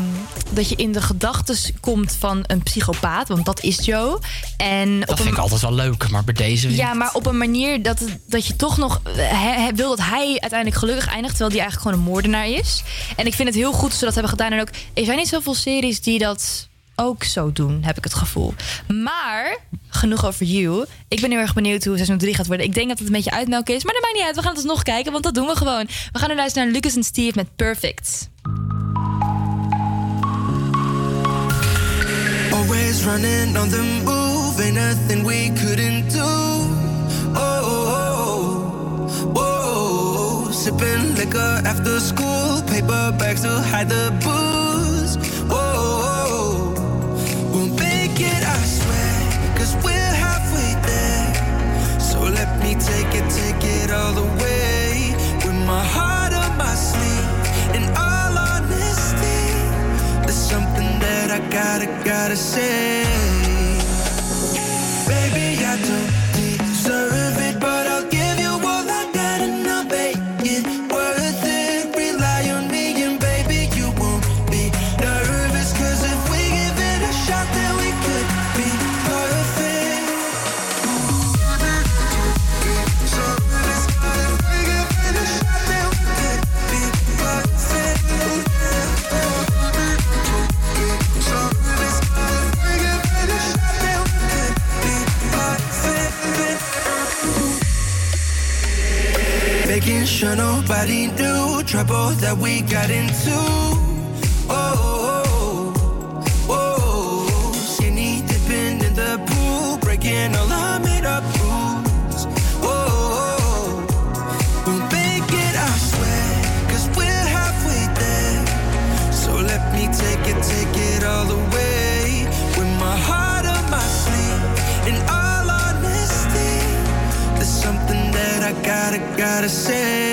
dat je in de gedachten komt van een psychopaat, want dat is Joe. En
Dat
op
vind
een,
ik altijd wel leuk, maar bij deze...
Ja, maar op een manier dat, dat je toch nog he- he- wil dat hij uiteindelijk gelukkig eindigt, terwijl hij eigenlijk gewoon een moordenaar is. En ik vind het heel goed dat ze dat hebben gedaan. En ook, er zijn niet zoveel series die dat ook zo doen, heb ik het gevoel. Maar, genoeg over You. Ik ben heel erg benieuwd hoe seizoen 3 gaat worden. Ik denk dat het een beetje uitmelken is, maar dat maakt niet uit. We gaan het alsnog kijken, want dat doen we gewoon. We gaan nu luisteren naar Lucas en Steve met Perfect.
Always running on the move, ain't nothing we couldn't do. Oh, oh, oh, oh. sipping liquor after school, paper bags to hide the booze. Take it, take it all the way. With my heart on my sleeve, in all honesty, there's something that I gotta, gotta say. Baby, I don't sure nobody knew trouble that we got into. Oh, oh, oh, oh. skinny dipping in the pool, breaking all our made up rules. Oh, oh, oh. we'll make it, I swear, cause we're halfway there. So let me take it, take it all the way. With my heart on my sleeve, in all honesty, there's something that I gotta, gotta say.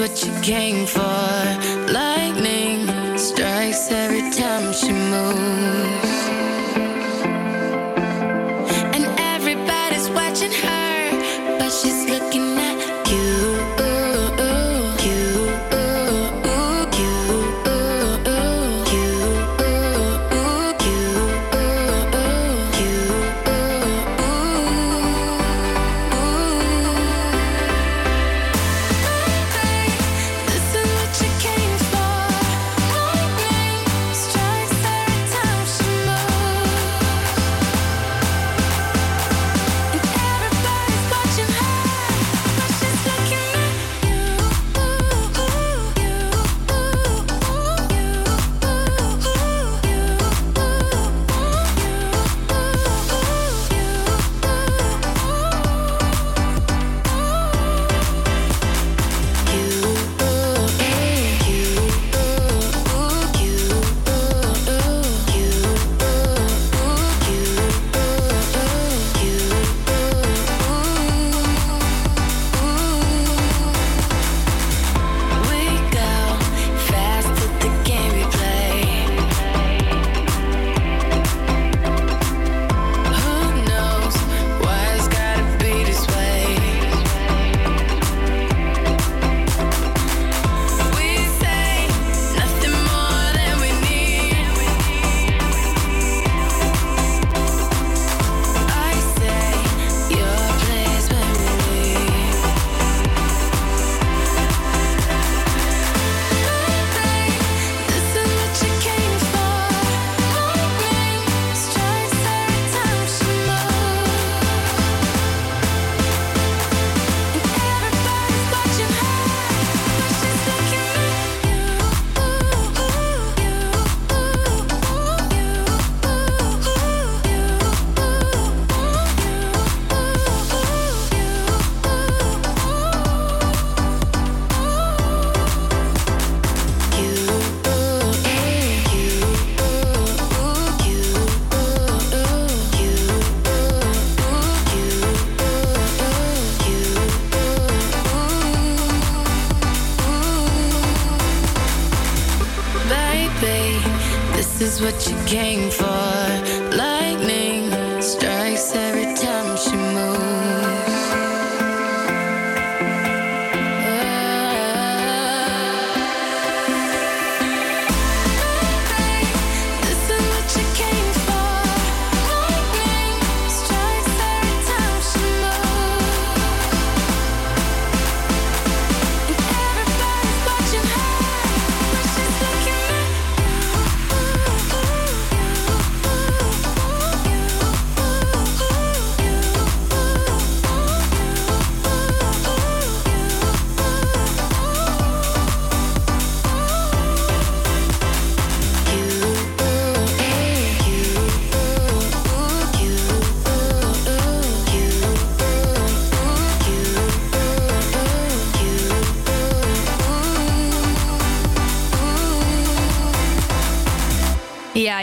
What you came for.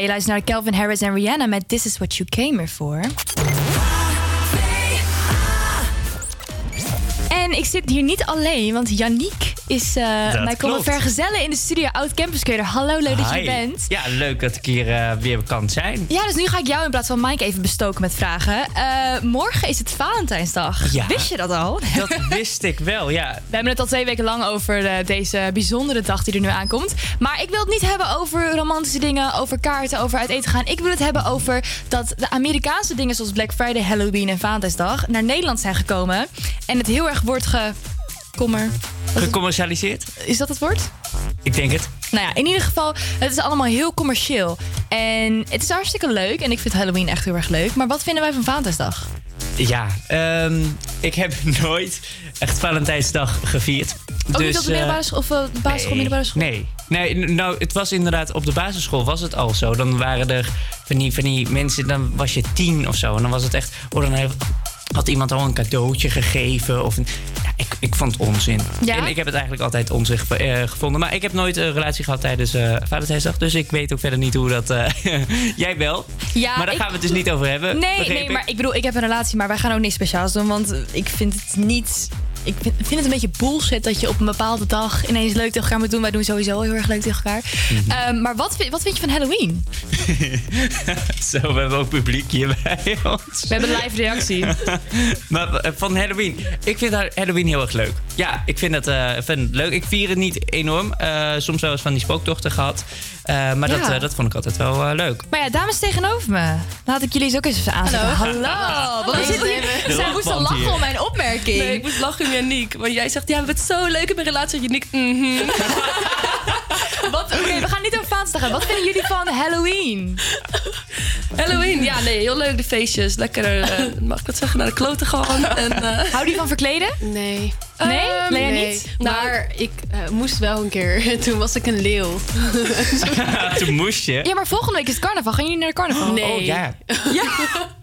Naar Calvin Harris en Rihanna met This Is What You Came Here For. En ik zit hier niet alleen, want Yannick is
Dat
mij komen vergezellen in de studio Oud Campus Creator. Hallo, leuk dat je er bent.
Ja, leuk dat ik hier eh, weer kan zijn.
Ja, dus nu ga ik jou in plaats van Mike even bestoken met vragen. Eh, morgen is het Valentijnsdag.
Ja.
Wist je dat al?
Dat wist ik wel, ja.
We hebben het al twee weken lang over deze bijzondere dag die er nu aankomt. Maar ik wil het niet hebben over romantische dingen, over kaarten, over uit eten gaan. Ik wil het hebben over dat de Amerikaanse dingen zoals Black Friday, Halloween en Valentijnsdag naar Nederland zijn gekomen. En het heel erg wordt ge... Kommer.
Gecommercialiseerd?
Is dat het woord?
Ik denk het.
Nou ja, in ieder geval, het is allemaal heel commercieel. En het is hartstikke leuk. En ik vind Halloween echt heel erg leuk. Maar wat vinden wij van Valentijnsdag?
Ja, ehm, ik heb nooit echt Valentijnsdag gevierd.
Ook niet op de
eh,
middelbare school of eh, basisschool,
nee,
middelbare school?
Nee. Nee, nou, het was inderdaad op de basisschool was het al zo. Dan waren er van die, van die mensen, dan was je tien of zo. En dan was het echt, oh, dan heeft- had iemand al een cadeautje gegeven. Of een, ja, ik, ik vond het onzin.
Ja?
En ik heb het eigenlijk altijd onzin ge- eh, gevonden. Maar ik heb nooit een relatie gehad tijdens eh Valentijnsdag. Dus ik weet ook verder niet hoe dat... eh, jij wel.
Ja,
maar daar
ik-
gaan we het dus niet over hebben.
Nee, nee,
ik.
maar ik bedoel, ik heb een relatie, maar wij gaan ook niks speciaals doen. Want ik vind het niet. Ik vind, vind het een beetje bullshit dat je op een bepaalde dag ineens leuk tegen elkaar moet doen. Wij doen sowieso heel erg leuk tegen elkaar.
Mhm.
Ehm, maar wat, vind- wat vind je van Halloween?
Zo, we hebben ook publiek hier bij ons.
We hebben een live reactie.
maar eh, van Halloween. Ik vind Halloween heel erg leuk. Ja, ik vind het, eh, vind het leuk. Ik vier het niet enorm. Eh, soms wel eens van die spooktochten gehad. Eh, maar dat, eh, dat vond ik altijd wel eh, leuk.
Maar ja, dames tegenover me. Laat ik jullie eens ook eens even aanzetten.
Hallo.
Hallo. Is dit hier? Zij moesten lachen
hier.
om mijn opmerking.
Nee, ik moest lachen om Janiek. Want jij zegt, ja, we hebben het zo leuk in mijn relatie. Janiek, mhm.
Wat? Oké, we gaan niet over Vaandag gaan. Wat vinden jullie van Halloween?
Halloween, ja, nee, heel leuk de feestjes. Lekker, eh, mag ik dat zeggen, naar de kloten gaan. En, eh,
Hou die van verkleden?
Nee.
Nee?
Ehm,
Lea
nee.
niet?
Maar ik eh, moest wel een keer. Toen was ik een leeuw.
Toen moest je.
Ja, maar volgende week is het carnaval. Gaan jullie naar de carnaval?
Nee.
Oh, ja.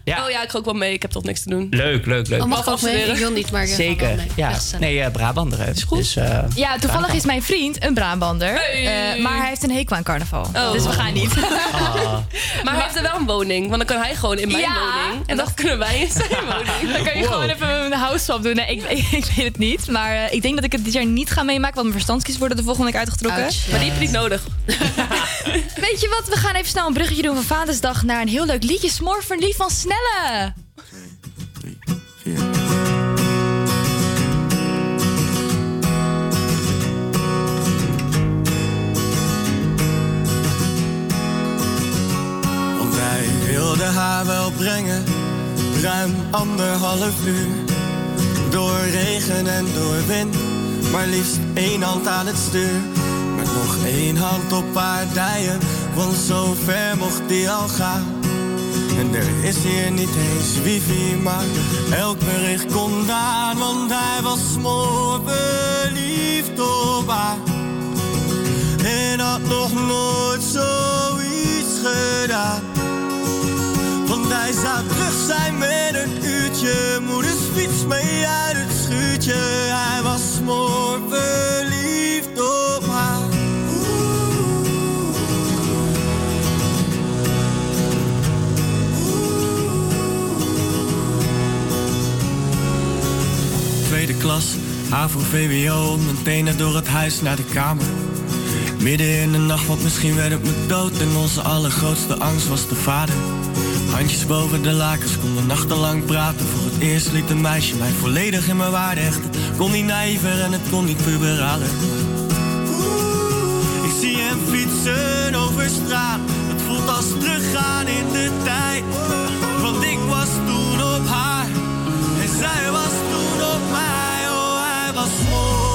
Ja.
Oh ja, ik ga ook wel mee. Ik heb toch niks te doen.
Leuk, leuk, leuk.
Oh, mag ik ook mee? Ik wil niet, maar ik ga
Zeker.
wel mee.
Ja. Nee, uh, Brabander. Is goed. Dus, eh,
Ja, toevallig
carnaval.
is mijn vriend een Brabander.
Hey.
Eh, maar hij heeft een hekel aan carnaval.
Oh.
Dus we gaan niet.
Ah.
Maar hij heeft er wel een woning. Want dan kan hij gewoon in mijn
Ja.
woning. En dan kunnen wij in zijn woning.
Dan kan je gewoon even een house swap doen. Nee, ik, ik, ik weet het niet. Maar eh, ik denk dat ik het dit jaar niet ga meemaken. Want mijn verstandskies worden de volgende week uitgetrokken.
Ouch.
Maar die heb je niet nodig.
Weet je wat? We gaan even snel een bruggetje doen van Vadersdag naar een heel leuk liedje. Smor verliefd van Snelle.
Want wij wilden haar wel brengen, ruim anderhalf uur. Door regen en door wind, maar liefst één hand aan het stuur. Met nog één hand op haar dijen, want zo ver mocht die al gaan. En er is hier niet eens wifi, maar elk bericht kon aan. Want hij was smoor verliefd op haar. En had nog nooit zoiets gedaan. Want hij zou terug zijn met een uurtje. Moeders fiets mee uit het schuurtje. Hij was smoor verliefd op haar. Tweede klas, HAVO, VWO, mijn tenen door het huis naar de kamer. Midden in de nacht, want misschien werd het me dood. En onze allergrootste angst was de vader. Handjes boven de lakens, konden nachtenlang praten. Voor het eerst liet een meisje mij volledig in mijn waarde hechten. Kon niet naïver en het kon niet puberaler. Ik zie hem fietsen over straat. Het voelt als teruggaan in de tijd. Want ik was toen op haar. En zij was toen op mij. Oh, hij was mooi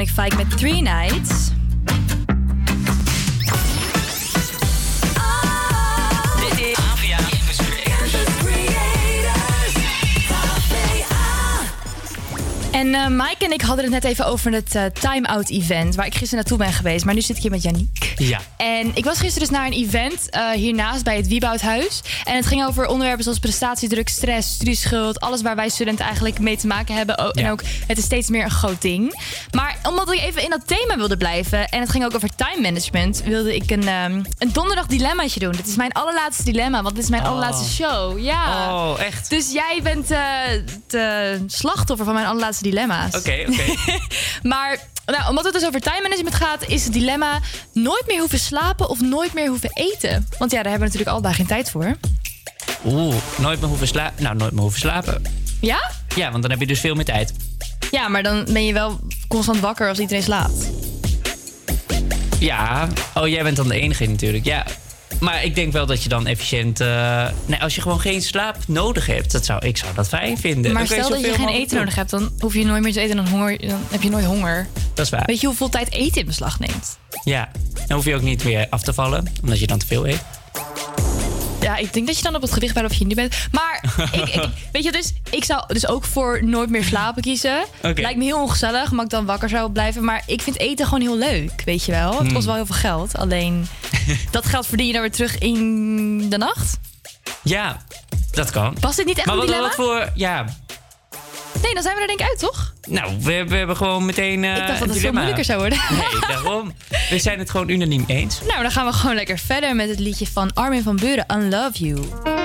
Dominic Fike met Three Nights. En eh, Mike en ik hadden het net even over het eh, time-out event... waar ik gisteren naartoe ben geweest. Maar nu zit ik hier met Yannick.
Ja.
En ik was gisteren dus naar een event eh, hiernaast bij het Wieboudhuis. En het ging over onderwerpen zoals prestatiedruk, stress, studieschuld. Alles waar wij studenten eigenlijk mee te maken hebben. O- En ook, het is steeds meer een groot ding. Maar omdat ik even in dat thema wilde blijven... en het ging ook over time management... wilde ik een, ehm, een donderdag dilemmaatje doen. Dit is mijn allerlaatste dilemma, want dit is mijn
Oh.
allerlaatste show. Ja.
Oh, echt?
Dus jij bent eh de slachtoffer van mijn allerlaatste dilemma's.
Oké, oké.
Maar nou, omdat het dus over time management gaat, is het dilemma nooit meer hoeven slapen of nooit meer hoeven eten. Want ja, daar hebben we natuurlijk al geen tijd voor.
Oeh, nooit meer hoeven slapen. Nou, nooit meer hoeven slapen.
Ja?
Ja, want dan heb je dus veel meer tijd.
Ja, maar dan ben je wel constant wakker als iedereen slaapt.
Ja. Oh, jij bent dan de enige natuurlijk. Ja. Maar ik denk wel dat je dan efficiënt... eh, nee, als je gewoon geen slaap nodig hebt, dat zou, ik zou dat fijn vinden.
maar
Dan
stel dat je geen eten nodig hebt, dan hoef je nooit meer te eten. Dan, honger, dan heb je nooit honger.
Dat is waar.
Weet je hoeveel tijd eten in beslag neemt?
Ja. Dan hoef je ook niet meer af te vallen, omdat je dan te veel eet.
Ja, ik denk dat je dan op het gewicht bent of je nu bent. Maar ik, ik, weet je, dus ik zou dus ook voor nooit meer slapen kiezen. Lijkt me heel ongezellig, maar ik dan wakker zou blijven. Maar ik vind eten gewoon heel leuk, weet je wel. Het
Hmm.
kost wel heel veel geld. Alleen dat geld verdien je dan weer terug in de nacht.
Ja, dat kan.
Was dit niet echt
maar wat voor... Ja,
Nee, dan zijn we er denk ik uit, toch?
nou, we, we hebben gewoon meteen eh
ik dacht dat
een
het veel moeilijker zou worden.
Nee, daarom. We zijn het gewoon unaniem eens.
nou, dan gaan we gewoon lekker verder met het liedje van Armin van Buren, Unlove You.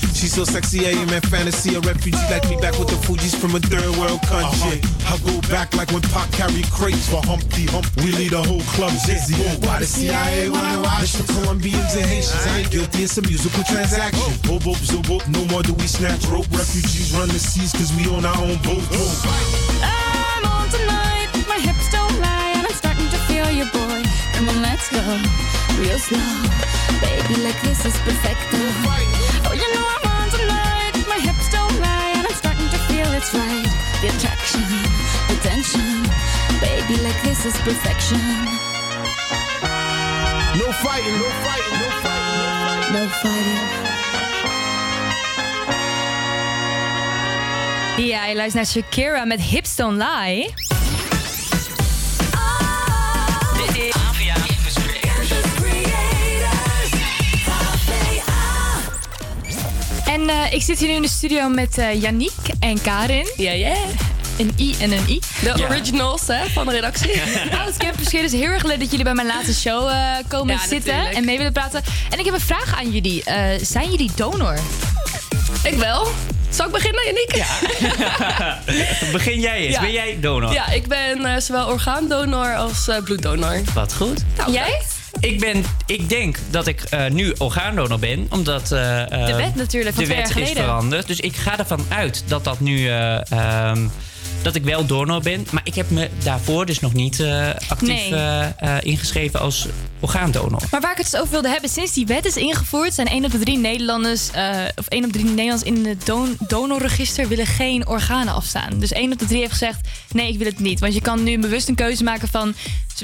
Yeah, she's so sexy, I am in fantasy. A refugee like me back with the Fuji's from a third world country. I go back like when Pac carried crates for Humpty Hump. We lead a whole club dizzy. Why the CIA wanna watch the Colombians and Haitians? I ain't guilty, it's a musical transaction. Boop, boop, zoop, boop, no more do we snatch rope. Refugees run the seas cause we own our own boat.
I'm on tonight, my hips don't lie, and I'm starting to feel you, boy. Come on, let's go, real slow. Baby, like this is perfect. Oh, you to it's right. The attraction, the tension. Baby, like this is perfection.
No fighting, no fighting, no fighting,
No fighting.
Ja, je luistert naar Shakira met Hips Don't Lie. Ah.
Dit is
eh, ik zit hier nu in de studio met eh Yannick en Karin.
Ja, ja.
Een I en een I.
De
Ja.
originals hè, van de redactie.
Alles Campus Creators, dus heel erg leuk dat jullie bij mijn laatste show eh, komen
Ja,
zitten
natuurlijk.
en mee willen praten. En ik heb een vraag aan jullie. Eh, zijn jullie donor?
Ik wel. Zal ik beginnen, Yannick? Ja.
Begin jij eens.
Ja.
Ben jij donor?
Ja, ik ben eh, zowel orgaandonor als eh, bloeddonor.
Wat goed.
Nou,
Jij?
Ik, ben, ik denk dat ik eh, nu orgaandonor ben, omdat eh,
De wet natuurlijk, van
de wet is veranderd. Dus ik ga ervan uit dat dat nu eh, ehm, dat ik wel donor ben. Maar ik heb me daarvoor dus nog niet actief
Nee.
ingeschreven als orgaandonor.
Maar waar ik het dus over wilde hebben, sinds die wet is ingevoerd, zijn 1 op de 3 Nederlanders, of 1 op de 3 Nederlanders in het don donorregister willen geen organen afstaan. Dus 1 op de 3 heeft gezegd: nee, ik wil het niet. Want je kan nu bewust een keuze maken van: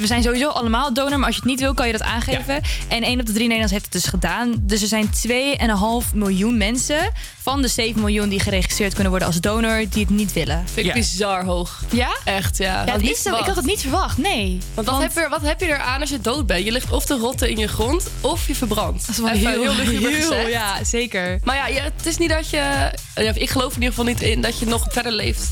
we zijn sowieso allemaal donor, maar als je het niet wil, kan je dat aangeven. En 1 op de 3 Nederlanders heeft het dus gedaan. Dus er zijn 2,5 miljoen mensen van de 7 miljoen die geregistreerd kunnen worden als donor, die het niet willen.
Vind ik bizar hoog.
Ja?
Echt, ja.
Ja, het is zo- ik had het niet verwacht, nee.
Want wat, Heb je, wat heb je eraan als je dood bent? Je ligt of te rotten in je grond of je verbrandt. Dat
is wel heel- heel, ja, zeker.
Maar ja, het is niet dat je... Ik geloof in ieder geval niet in dat je nog verder leeft.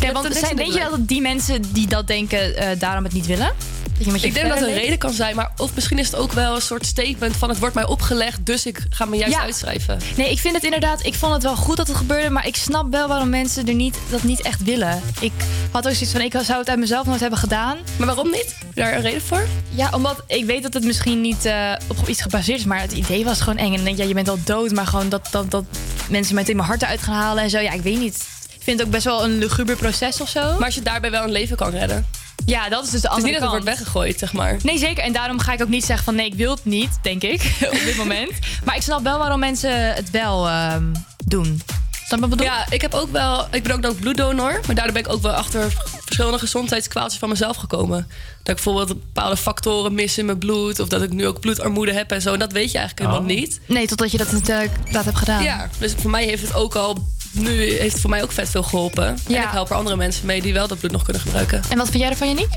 Ja, want zijn, denk je wel dat die mensen die dat denken eh, daarom het niet willen? Dat je met je
Ik denk dat het een reden kan zijn, maar of misschien is het ook wel een soort statement van het wordt mij opgelegd, dus ik ga me juist
Ja.
uitschrijven.
Nee, ik vind het inderdaad. Ik vond het wel goed dat het gebeurde, maar ik snap wel waarom mensen er niet, dat niet echt willen. Ik had ook zoiets van: ik zou het uit mezelf nooit hebben gedaan.
Maar waarom niet? Daar een reden voor?
Ja, omdat ik weet dat het misschien niet eh, op iets gebaseerd is, maar het idee was gewoon eng. En dan denk je, ja, je bent al dood, maar gewoon dat, dat, dat mensen meteen mijn hart eruit gaan halen en zo. Ja, ik weet niet. Ik vind het ook best wel een luguber proces of zo.
Maar als je daarbij wel een leven kan redden.
Ja, dat is dus de
Het is
andere
niet dat het wordt weggegooid, zeg maar.
Nee, zeker. En daarom ga ik ook niet zeggen van nee, ik wil het niet, denk ik, op dit moment. Maar ik snap wel waarom mensen het wel ehm, doen. Snap je wat ik bedoel?
Ja, ik heb ook wel. Ik ben ook dan bloeddonor, maar daardoor ben ik ook wel achter verschillende gezondheidskwaaltjes van mezelf gekomen. Dat ik bijvoorbeeld bepaalde factoren mis in mijn bloed, of dat ik nu ook bloedarmoede heb en zo. En dat weet je eigenlijk helemaal niet.
Nee, totdat je dat, uh, dat hebt gedaan.
Ja, dus voor mij heeft het ook al. Nu heeft het voor mij ook vet veel geholpen. En ik help er andere mensen mee die wel dat bloed nog kunnen gebruiken.
En wat vind jij ervan, Janiek?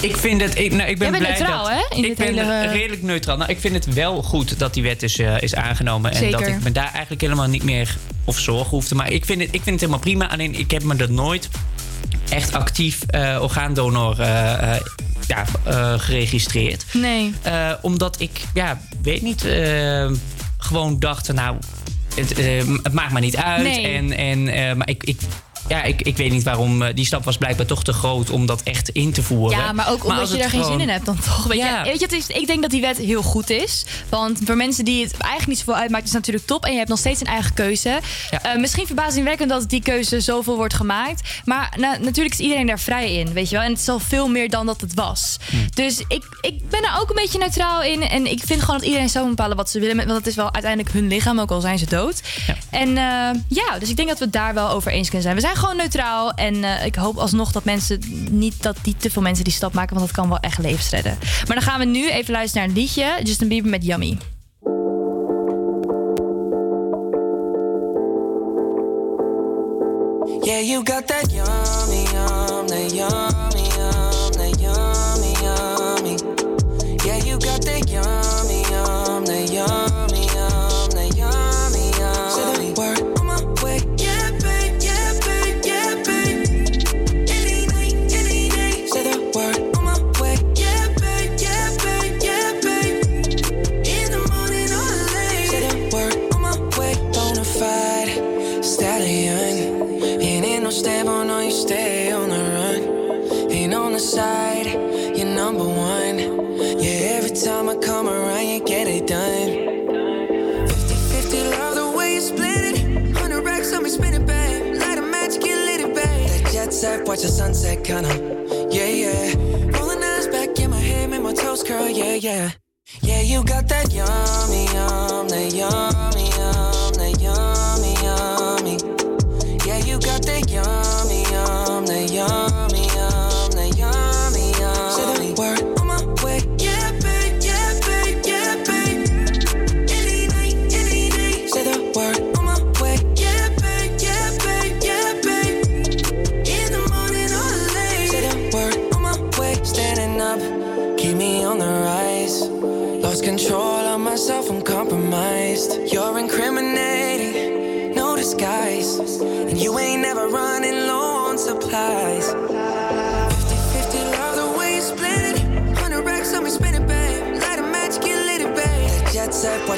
Ik vind het. Ik, nou, ik ben
Jij bent
blij
neutraal,
dat,
hè, in
ik ben
hele-
redelijk neutraal. Nou, ik vind het wel goed dat die wet is, eh, is aangenomen. En
Zeker.
dat ik me daar eigenlijk helemaal niet meer of zorgen hoefde. Maar ik vind het, ik vind het helemaal prima. Alleen ik heb me er nooit echt actief eh, orgaandonor eh, eh, ja, eh, geregistreerd.
Nee.
Eh, omdat ik, ja, weet niet, eh, gewoon dacht, nou, het, eh, het maakt me niet uit.
Nee.
En, en, eh, maar ik, ik, ja, ik, ik weet niet waarom. eh, die stap was blijkbaar toch te groot om dat echt in te voeren.
Ja, maar ook omdat je daar geen zin in hebt dan toch. Weet
Ja.
je, weet je het is, ik denk dat die wet heel goed is. Want voor mensen die het eigenlijk niet zoveel uitmaakt, is het natuurlijk top. En je hebt nog steeds een eigen keuze. Eh, misschien verbazingwekkend dat die keuze zoveel wordt gemaakt. Maar na- natuurlijk is iedereen daar vrij in, weet je wel. En het is al veel meer dan dat het was. Dus ik, ik ben er ook een beetje neutraal in. En ik vind gewoon dat iedereen zou bepalen wat ze willen. Want het is wel uiteindelijk hun lichaam, ook al zijn ze dood. En eh, ja, dus ik denk dat we het daar wel over eens kunnen zijn. We zijn gewoon neutraal. En eh, ik hoop alsnog dat mensen niet dat niet te veel mensen die stap maken. Want dat kan wel echt levens redden. Maar dan gaan we nu even luisteren naar een liedje. Justin Bieber met Yummy.
Yeah, you got that yummy, the sunset, kinda. Yeah, yeah. Rolling eyes back in my head, make my toes curl, yeah, yeah. Yeah, you got that yummy, yum, that yummy, yum, that yummy, yummy. Yeah, you got that yummy, yum, that yummy,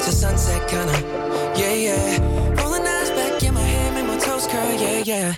the sunset, kinda. Yeah, yeah. Rolling eyes back in my head, make my toes curl, yeah. Yeah,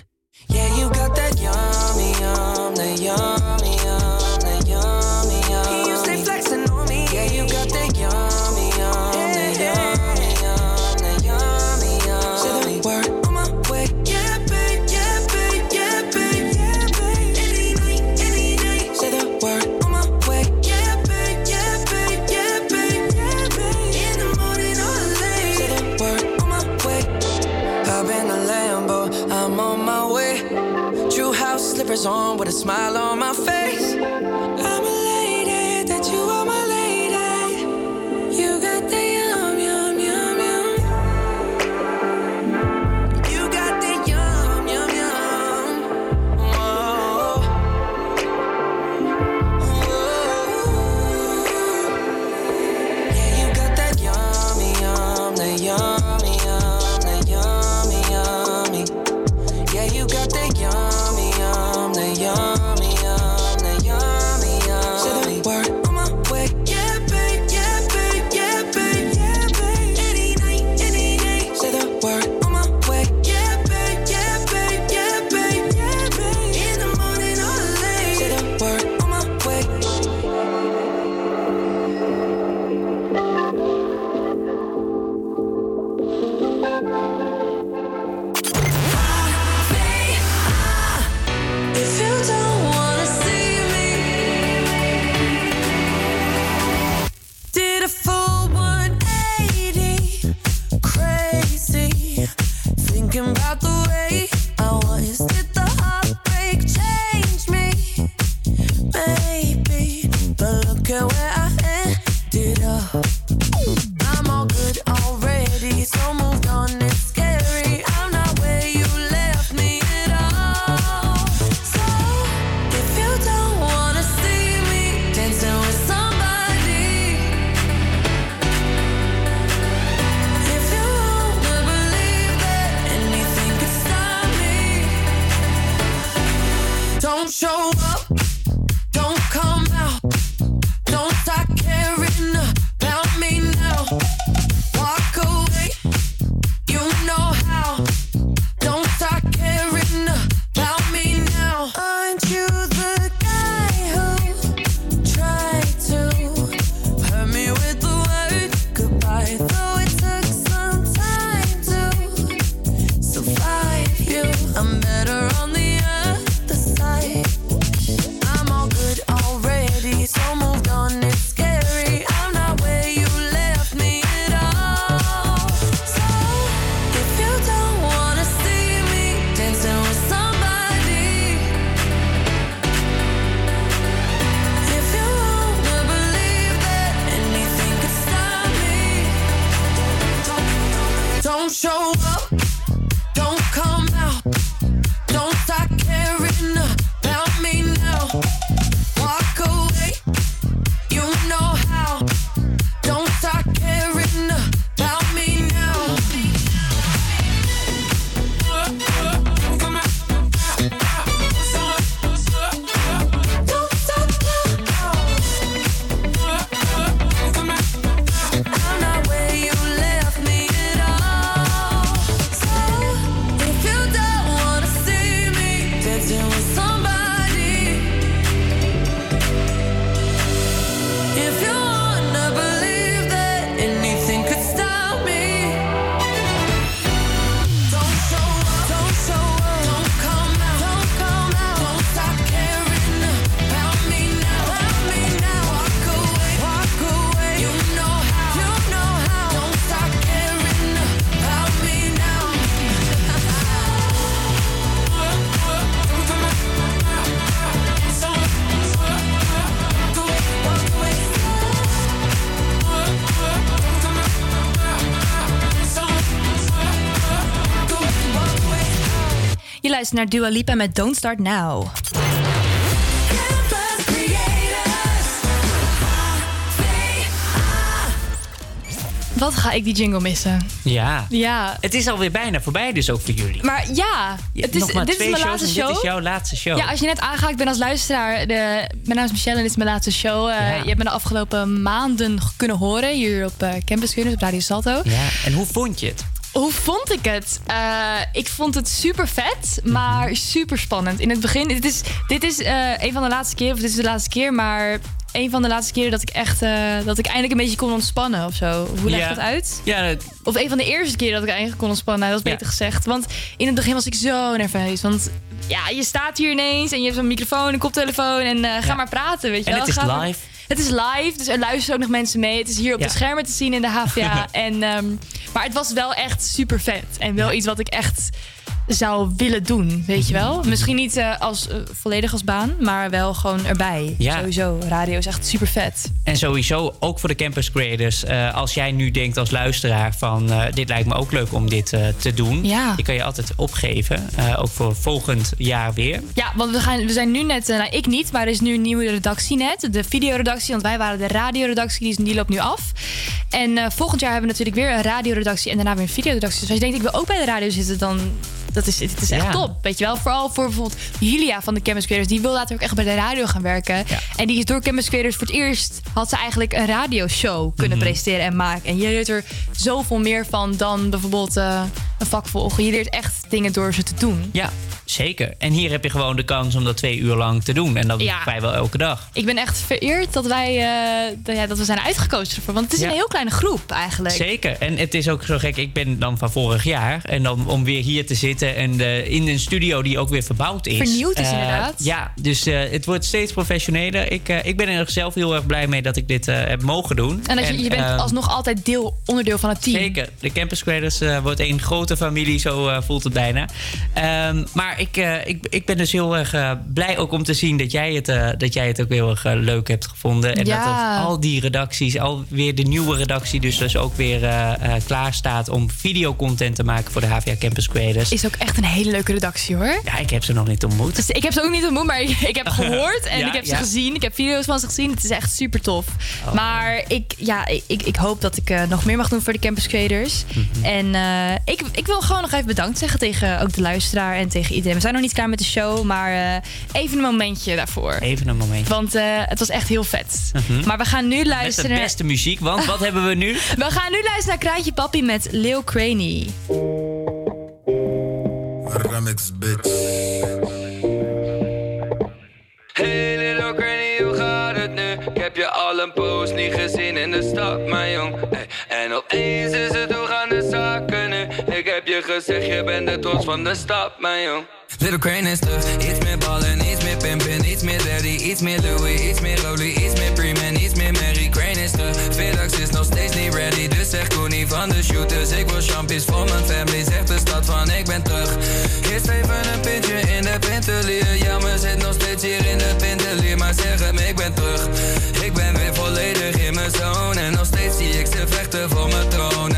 luistert naar Dua Lipa met Don't Start Now. Wat ga ik die jingle missen?
Ja.
Ja.
Het is alweer bijna voorbij, dus ook voor jullie.
Maar ja, het is,
nog maar
dit is
twee
mijn
shows
laatste
en
show.
dit is jouw laatste show.
Ja, als je net aangehaakt bent als luisteraar. De, mijn naam is Michelle en dit is mijn laatste show. Eh, Je hebt me de afgelopen maanden kunnen horen hier op eh, Campus Kunus op Radio Salto.
Ja, en hoe vond je het?
Hoe vond ik het? Eh, ik vond het super vet, maar super spannend. In het begin, dit is, dit is eh, een van de laatste keren, of dit is de laatste keer, maar een van de laatste keren dat ik echt, eh, dat ik eindelijk een beetje kon ontspannen of zo. Hoe leg
Ja.
dat uit?
Ja,
Of een van de eerste keren dat ik eigenlijk kon ontspannen, dat is beter gezegd. Want in het begin was ik zo nerveus. Want ja, je staat hier ineens en je hebt zo'n microfoon, een koptelefoon en ga maar praten, weet je
En
wel.
het is live.
Het is live, dus er luisteren ook nog mensen mee. Het is hier op
Ja.
de schermen te zien in de HVA. en, ehm, maar het was wel echt super vet. En wel iets wat ik echt zou willen doen, weet je wel. Misschien niet eh, als, eh, volledig als baan, maar wel gewoon erbij.
Ja.
Sowieso, radio is echt super vet.
En sowieso ook voor de campus creators. eh, als jij nu denkt als luisteraar van dit lijkt me ook leuk om dit te doen.
Ja.
Je kan je altijd opgeven. ook voor volgend jaar weer.
Ja, want we, gaan, we zijn nu net, nou ik niet, maar er is nu een nieuwe redactie net. De videoredactie, want wij waren de radioredactie, die, is, die loopt nu af. En volgend jaar hebben we natuurlijk weer een radioredactie en daarna weer een videoredactie. Dus als je denkt, ik wil ook bij de radio zitten, dan dat is, het is echt
Ja.
top. Weet je wel, vooral voor bijvoorbeeld Julia van de Campus Creators, die wil later ook echt bij de radio gaan werken. En die is door Campus Creators voor het eerst, had ze eigenlijk een radioshow kunnen
Mhm.
presenteren en maken. En je leert er zoveel meer van dan bijvoorbeeld eh, een vak volgen. Je leert echt dingen door ze te doen.
Ja, zeker. En hier heb je gewoon de kans om dat twee uur lang te doen. En dat
Ja.
vrijwel elke dag.
Ik ben echt vereerd dat wij eh, dat, ja, dat we zijn uitgekozen ervoor. Want het is
Ja.
een heel kleine groep eigenlijk.
Zeker. En het is ook zo gek. Ik ben dan van vorig jaar. En dan om weer hier te zitten. En eh, in een studio die ook weer verbouwd is.
Vernieuwd is
Eh,
inderdaad.
Ja, dus het wordt steeds professioneler. Ik, ik ben er zelf heel erg blij mee dat ik dit heb mogen doen.
En dat je, je bent
ehm,
alsnog altijd deel, onderdeel van het team.
Zeker. De Campus Creators wordt één grote familie, zo eh, voelt het bijna. Ehm, maar ik, eh, ik, ik ben dus heel erg eh, blij ook om te zien dat jij het, dat jij het ook heel erg leuk hebt gevonden. En
Ja.
dat al die redacties, alweer de nieuwe redactie, dus, dus ook weer klaar staat om videocontent te maken voor de HVA Campus Creators.
Is ook echt een hele leuke redactie hoor.
Ja, ik heb ze nog niet ontmoet.
Dus ik heb ze ook niet ontmoet, maar ik heb gehoord en
Ja,
ik heb ze
ja.
gezien. Ik heb video's van ze gezien. Het is echt super tof.
Oh.
Maar ik, ja, ik, ik hoop dat ik nog meer mag doen voor de Campus Creators.
Mhm.
En ik, ik wil gewoon nog even bedankt zeggen tegen ook de luisteraar en tegen iedereen. We zijn nog niet klaar met de show, maar eh, even een momentje daarvoor.
Even een momentje.
Want eh, het was echt heel vet.
Mhm.
Maar we gaan nu
Met de
luisteren.
beste muziek, want wat hebben we nu?
We gaan nu luisteren naar Kraantje Papi met Lil Craney.
Remix, bitch.
Hey heb je al een poos niet gezien in de stad, mijn jong. En opeens is het hoe gaan de zaken nu? Ik heb je gezegd, je bent de trots van de stad, mijn jong.
Little crane is terug, iets meer ballen, iets meer pimpen, iets meer daddy, iets meer Louis, iets meer Rolly, iets meer Preman, iets meer Mary. Crane is nog steeds niet ready, dus zeg Koenie van de shooters. Ik wil champions voor mijn family, zegt de stad van ik ben terug. Eerst even een pintje in de pintelier, jammer zit nog steeds hier in de pintelier, maar zeg hem ik ben terug. Ik ben weer volledig in mijn zone en nog steeds zie ik ze vechten voor mijn troon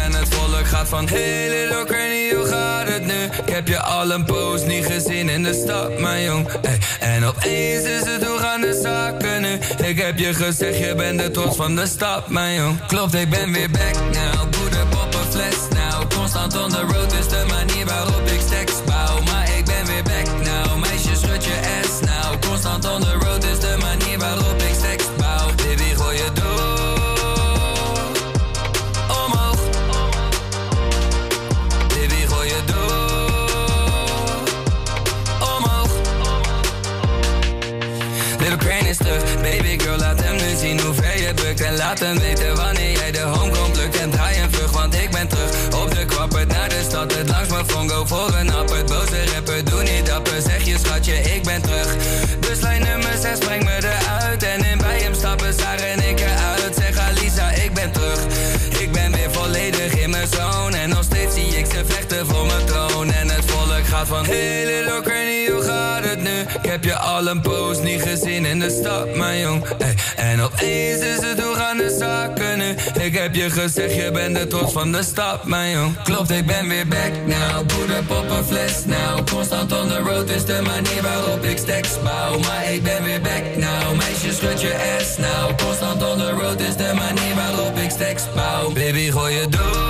van little granny, hoe gaat het nu? Ik heb je al een poos niet gezien in de stad, mijn jong. Ey, En opeens is het hoe gaan de zaken nu? Ik heb je gezegd, je bent de trots van de stad, mijn jong. Klopt, ik ben weer back now. Poeder, poppen, fles now. Constant on the road is de manier waarop ik stacks laat hem weten wanneer jij de home komt lukt. En draai een vlug, want ik ben terug Op de kwappert naar de stad. Het langs mijn phone, go voor al een poos niet gezien in de stad, mijn jong. Ey, En opeens is het hoe gaan de zaken nu? Ik heb je gezegd, je bent de trots van de stad, mijn jong. Klopt, ik ben weer back now. Poeder, poppen, fles now. Constant on the road is de manier waarop ik stacks bouw. Maar ik ben weer back now. Meisje, schud je ass now. Constant on the road is de manier waarop ik stacks bouw. Baby, gooi je door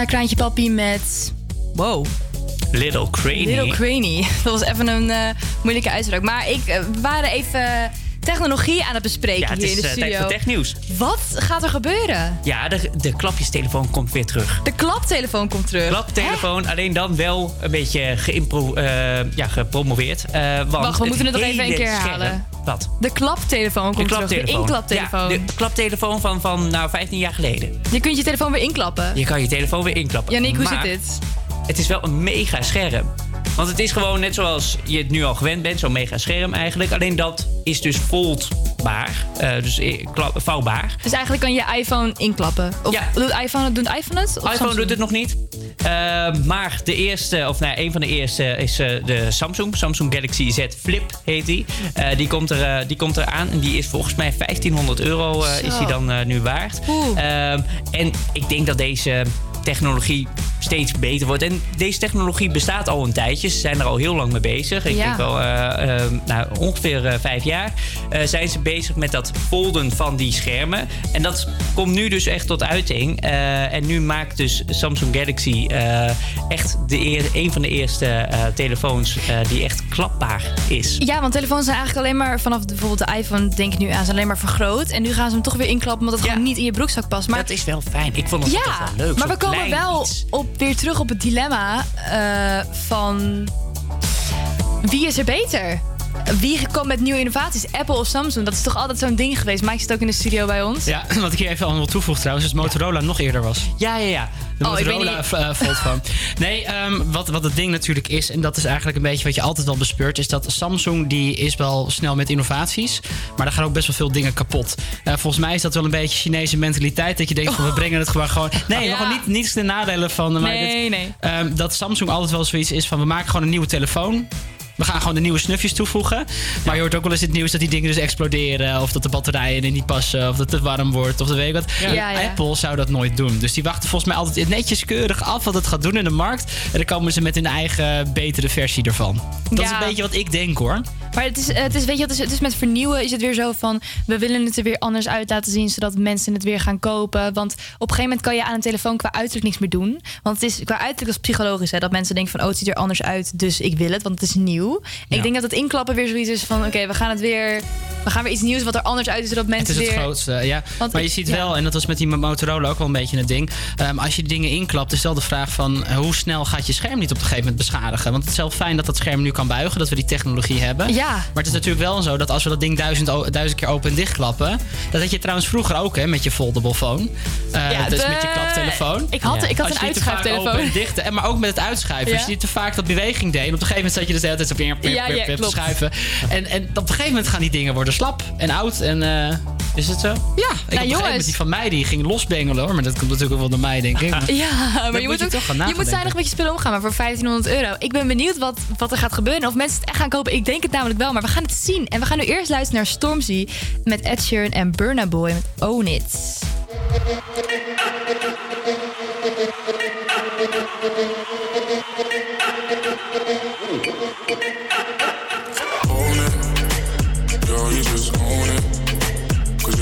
naar Kraantje Papi met... Wow.
Little Cranny.
Little Cranny. Dat was even een eh, moeilijke uitspraak. Maar ik, eh, we waren even technologie aan het bespreken
Ja, het
hier
is
in de
eh,
studio.
tijd voor technieuws.
Wat gaat er gebeuren?
Ja, de, de klapjestelefoon komt weer terug.
De klaptelefoon komt terug.
Klaptelefoon, alleen dan wel een beetje geïmpro ja, gepromoveerd. Want
Wacht, we moeten het nog even een keer
scherm-
herhalen. De klaptelefoon komt
de
terug. De
klaptelefoon.
inklaptelefoon.
Ja, de klaptelefoon van, van nou, 15 jaar geleden.
Je kunt je telefoon weer inklappen.
Je kan je telefoon weer inklappen.
Yannick, hoe
Maar
zit dit?
Het is wel een mega scherm. Want het is gewoon net zoals je het nu al gewend bent, zo'n mega scherm eigenlijk. Alleen dat is dus foldbaar. eh, dus vouwbaar.
Dus eigenlijk kan je iPhone inklappen. Of doet iPhone, doet iPhone het? Of
iPhone
Samsung?
doet het nog niet. Eh, maar de eerste, of nou, een van de eerste is eh, de Samsung. Samsung Galaxy Z Flip heet die. Die, komt er, die komt eraan en die is volgens mij 1500 euro is die dan nu waard. Ehm, en ik denk dat deze technologie steeds beter wordt. En deze technologie bestaat al een tijdje. Ze zijn er al heel lang mee bezig. Ik
Ja.
denk wel eh, eh, nou, ongeveer eh, vijf jaar zijn ze bezig met dat folden van die schermen. En dat komt nu dus echt tot uiting. En nu maakt dus Samsung Galaxy echt de eer, een van de eerste telefoons die echt klapbaar is.
Ja, want telefoons zijn eigenlijk alleen maar vanaf bijvoorbeeld de iPhone, denk ik nu aan, zijn alleen maar vergroot. En nu gaan ze hem toch weer inklappen omdat het gewoon niet in je broekzak past. Maar
dat is wel fijn. Ik vond het
ja,
wel leuk.
maar we komen wel
iets.
op, weer terug op het dilemma eh, van wie is er beter? Wie komt met nieuwe innovaties? Apple of Samsung? Dat is toch altijd zo'n ding geweest. Mike zit ook in de studio bij ons.
Ja, wat ik hier even aan wil toevoegen trouwens, is dat Motorola nog eerder was.
Ja, ja, ja.
De
Oh, ik weet
Motorola
niet.
eh, Fold. Nee, ehm, wat, wat het ding natuurlijk is, en dat is eigenlijk een beetje wat je altijd wel bespeurt, is dat Samsung die is wel snel met innovaties, maar daar gaan ook best wel veel dingen kapot. Eh, volgens mij is dat wel een beetje Chinese mentaliteit, dat je denkt van we brengen het gewoon gewoon... Nee,
Ja.
gewoon niet, niets de nadelen van... maar
Nee, nee.
ehm, dat Samsung altijd wel zoiets is van we maken gewoon een nieuwe telefoon. We gaan gewoon de nieuwe snufjes toevoegen. Maar je hoort ook wel eens het nieuws dat die dingen dus exploderen. Of dat de batterijen er niet passen. Of dat het te warm wordt. Of dat weet ik wat.
Ja. Ja, ja.
Apple zou dat nooit doen. Dus die wachten volgens mij altijd netjes keurig af wat het gaat doen in de markt. En dan komen ze met hun eigen betere versie ervan. Dat is een beetje wat ik denk hoor.
Maar het is, het is, weet je, het is, het is met vernieuwen is het weer zo van... we willen het er weer anders uit laten zien... zodat mensen het weer gaan kopen. Want op een gegeven moment kan je aan een telefoon qua uiterlijk niks meer doen. Want het is qua uiterlijk als psychologisch. Hè, dat mensen denken van, oh, het ziet er anders uit... dus ik wil het, want het is nieuw.
Ja.
Ik denk dat het inklappen weer zoiets is van... oké, we gaan het weer we gaan weer iets nieuws wat er anders uit is, zodat
Het
mensen
is het
weer...
grootste, ja.
Want
maar je ziet
ja.
wel, en dat was met die Motorola ook wel een beetje het ding. ehm, als je die dingen inklapt, is wel de vraag van eh, hoe snel gaat je scherm niet op een gegeven moment beschadigen? Want het is wel fijn dat dat scherm nu kan buigen, dat we die technologie hebben.
Ja.
Maar het is natuurlijk wel zo dat als we dat ding duizend, keer open en dicht klappen. Dat had je trouwens vroeger ook hè, met je foldable phone. Eh,
Ja,
dus
de-
met je klaptelefoon.
ik had- ik had
Als
een uitschuiftelefoon.
open en dicht, en maar ook met het uitschuiven. Als je niet te vaak dat beweging deed. En op een gegeven moment zat je dus de hele tijd zo
klopt.
schuiven. En, en op een gegeven moment gaan die dingen worden slap en oud. En eh, is het zo? Ja, ik gegeven
jongens.
die van mij die ging losbengelen hoor. Maar dat komt natuurlijk ook wel door mij, denk ik.
Ja, maar je moet, ook,
toch gaan
je moet zuinig met je spullen omgaan, maar voor 1500 euro. Ik ben benieuwd wat, wat er gaat gebeuren. Of mensen het echt gaan kopen. Ik denk het namelijk wel, maar we gaan het zien. En we gaan nu eerst luisteren naar Stormzy met Ed Sheeran en Burna Boy met Own It.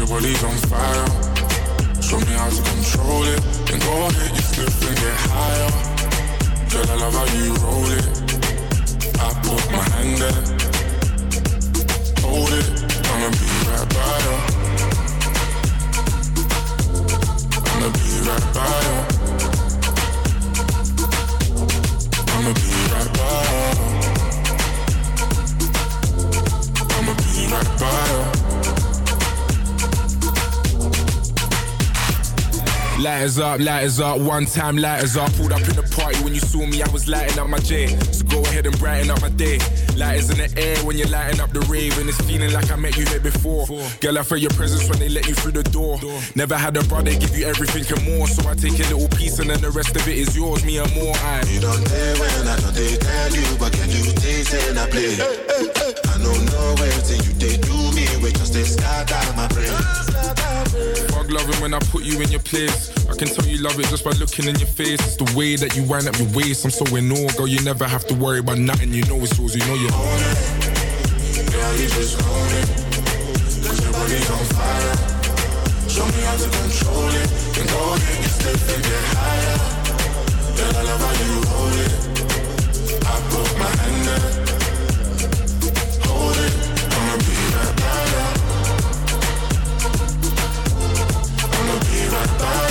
Body's on fire. Show me how to control it. Then go ahead, you slip and get higher. Girl, I love how you roll it. I put my hand there. Hold it, I'ma be right by you. I'ma be right by you. I'ma be right by you. I'ma be right by you.
Lighters up, lighters up, one time lighters up. Pulled up in the party when you saw me, I was lighting up my J. So go ahead and brighten up my day. Lighters in the air when you're lighting up the rave, and it's feeling like I met you here before. Girl, I felt your presence when they let you through the door. Never had a brother give you everything and more, so I take a little piece and then the rest of it is yours, me and more. I
You don't dare when I don't they tell you, but can you taste and I play? I don't know everything you they do me, we just they scatter my brain.
Fuck loving when I put you in your place. I can tell you love it just by looking in your face. It's the way that you wind up your waist. I'm so in awe, girl. You never have to worry about nothing. You know it's yours. You know you own it.
Girl, you just own it. Cause your body's on fire. Show me how to control it. Then go ahead, get stiff and get higher. Girl, I love how you roll it. I put my hand there. Hold it, kiss I,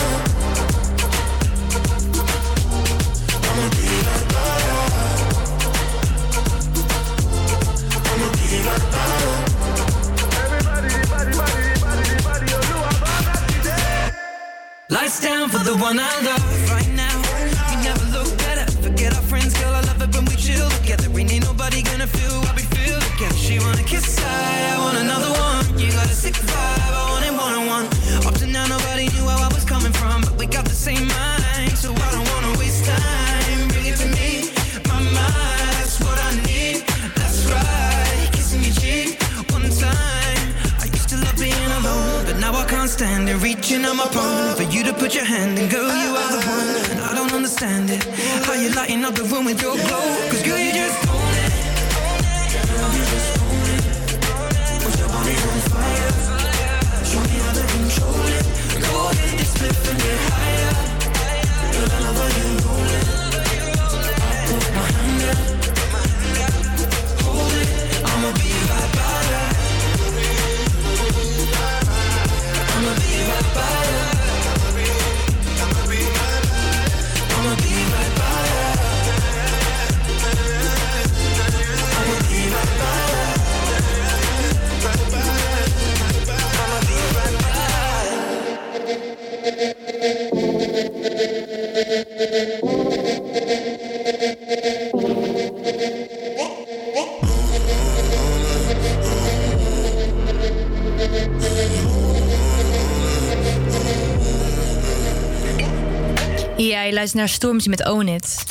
Lights down for the one other right now? We never look better. Forget our friends, girl. I love it when we chill. Together, we need nobody gonna feel what we feel. She wanna kiss I, I want another one. You got a sick vibe, I want it one on one. Up to now, nobody so I don't wanna waste time. Bring it to me, my mind. That's what I need. That's right, kissing your cheek one time. I used to love being alone, but now I can't stand it. Reaching my for you to put your hand in, girl, you are the one. And I don't understand it. How you lighting up the room with your glow? Cause girl, you just own Girl, I love how you
Ja, je luistert naar Stormzy met Own It.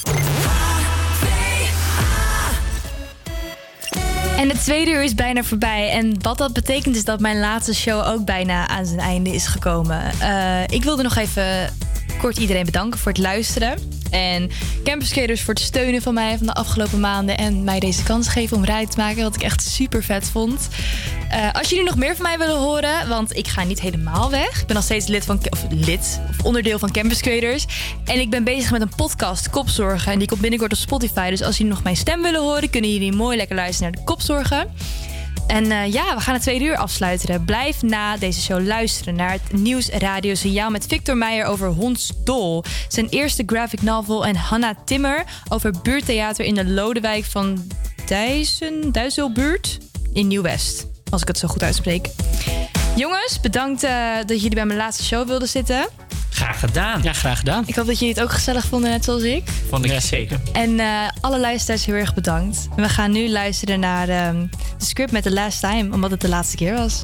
En het tweede uur is bijna voorbij. En wat dat betekent is dat mijn laatste show ook bijna aan zijn einde is gekomen. Eh, ik wilde nog even kort iedereen bedanken voor het luisteren. En Campus Creators voor het steunen van mij van de afgelopen maanden. En mij deze kans geven om rijden te maken. Wat ik echt super vet vond. Eh, als jullie nog meer van mij willen horen, want ik ga niet helemaal weg. Ik ben nog steeds lid van, of lid, of onderdeel van Campus Creators. En ik ben bezig met een podcast, Kopzorgen. En die komt binnenkort op Spotify. Dus als jullie nog mijn stem willen horen, kunnen jullie mooi lekker luisteren naar de Kopzorgen.
En eh, ja, we gaan het tweede uur afsluiten. Blijf na deze show luisteren naar het nieuwsradio signaal met Victor Meijer over Hons Dol. Zijn eerste graphic novel en Hanna Timmer over buurttheater in de Lodewijk van Dijsselbuurt Duizelbuurt in Nieuw-West. Als ik het zo goed uitspreek. Jongens, bedankt eh, dat jullie bij mijn laatste show wilden zitten.
Graag gedaan.
Ja, graag gedaan.
Ik hoop dat jullie het ook gezellig vonden, net zoals ik.
Vond ik zeker.
En eh, alle luisteraars heel erg bedankt. We gaan nu luisteren naar ehm, de script met The Last Time, omdat het de laatste keer was.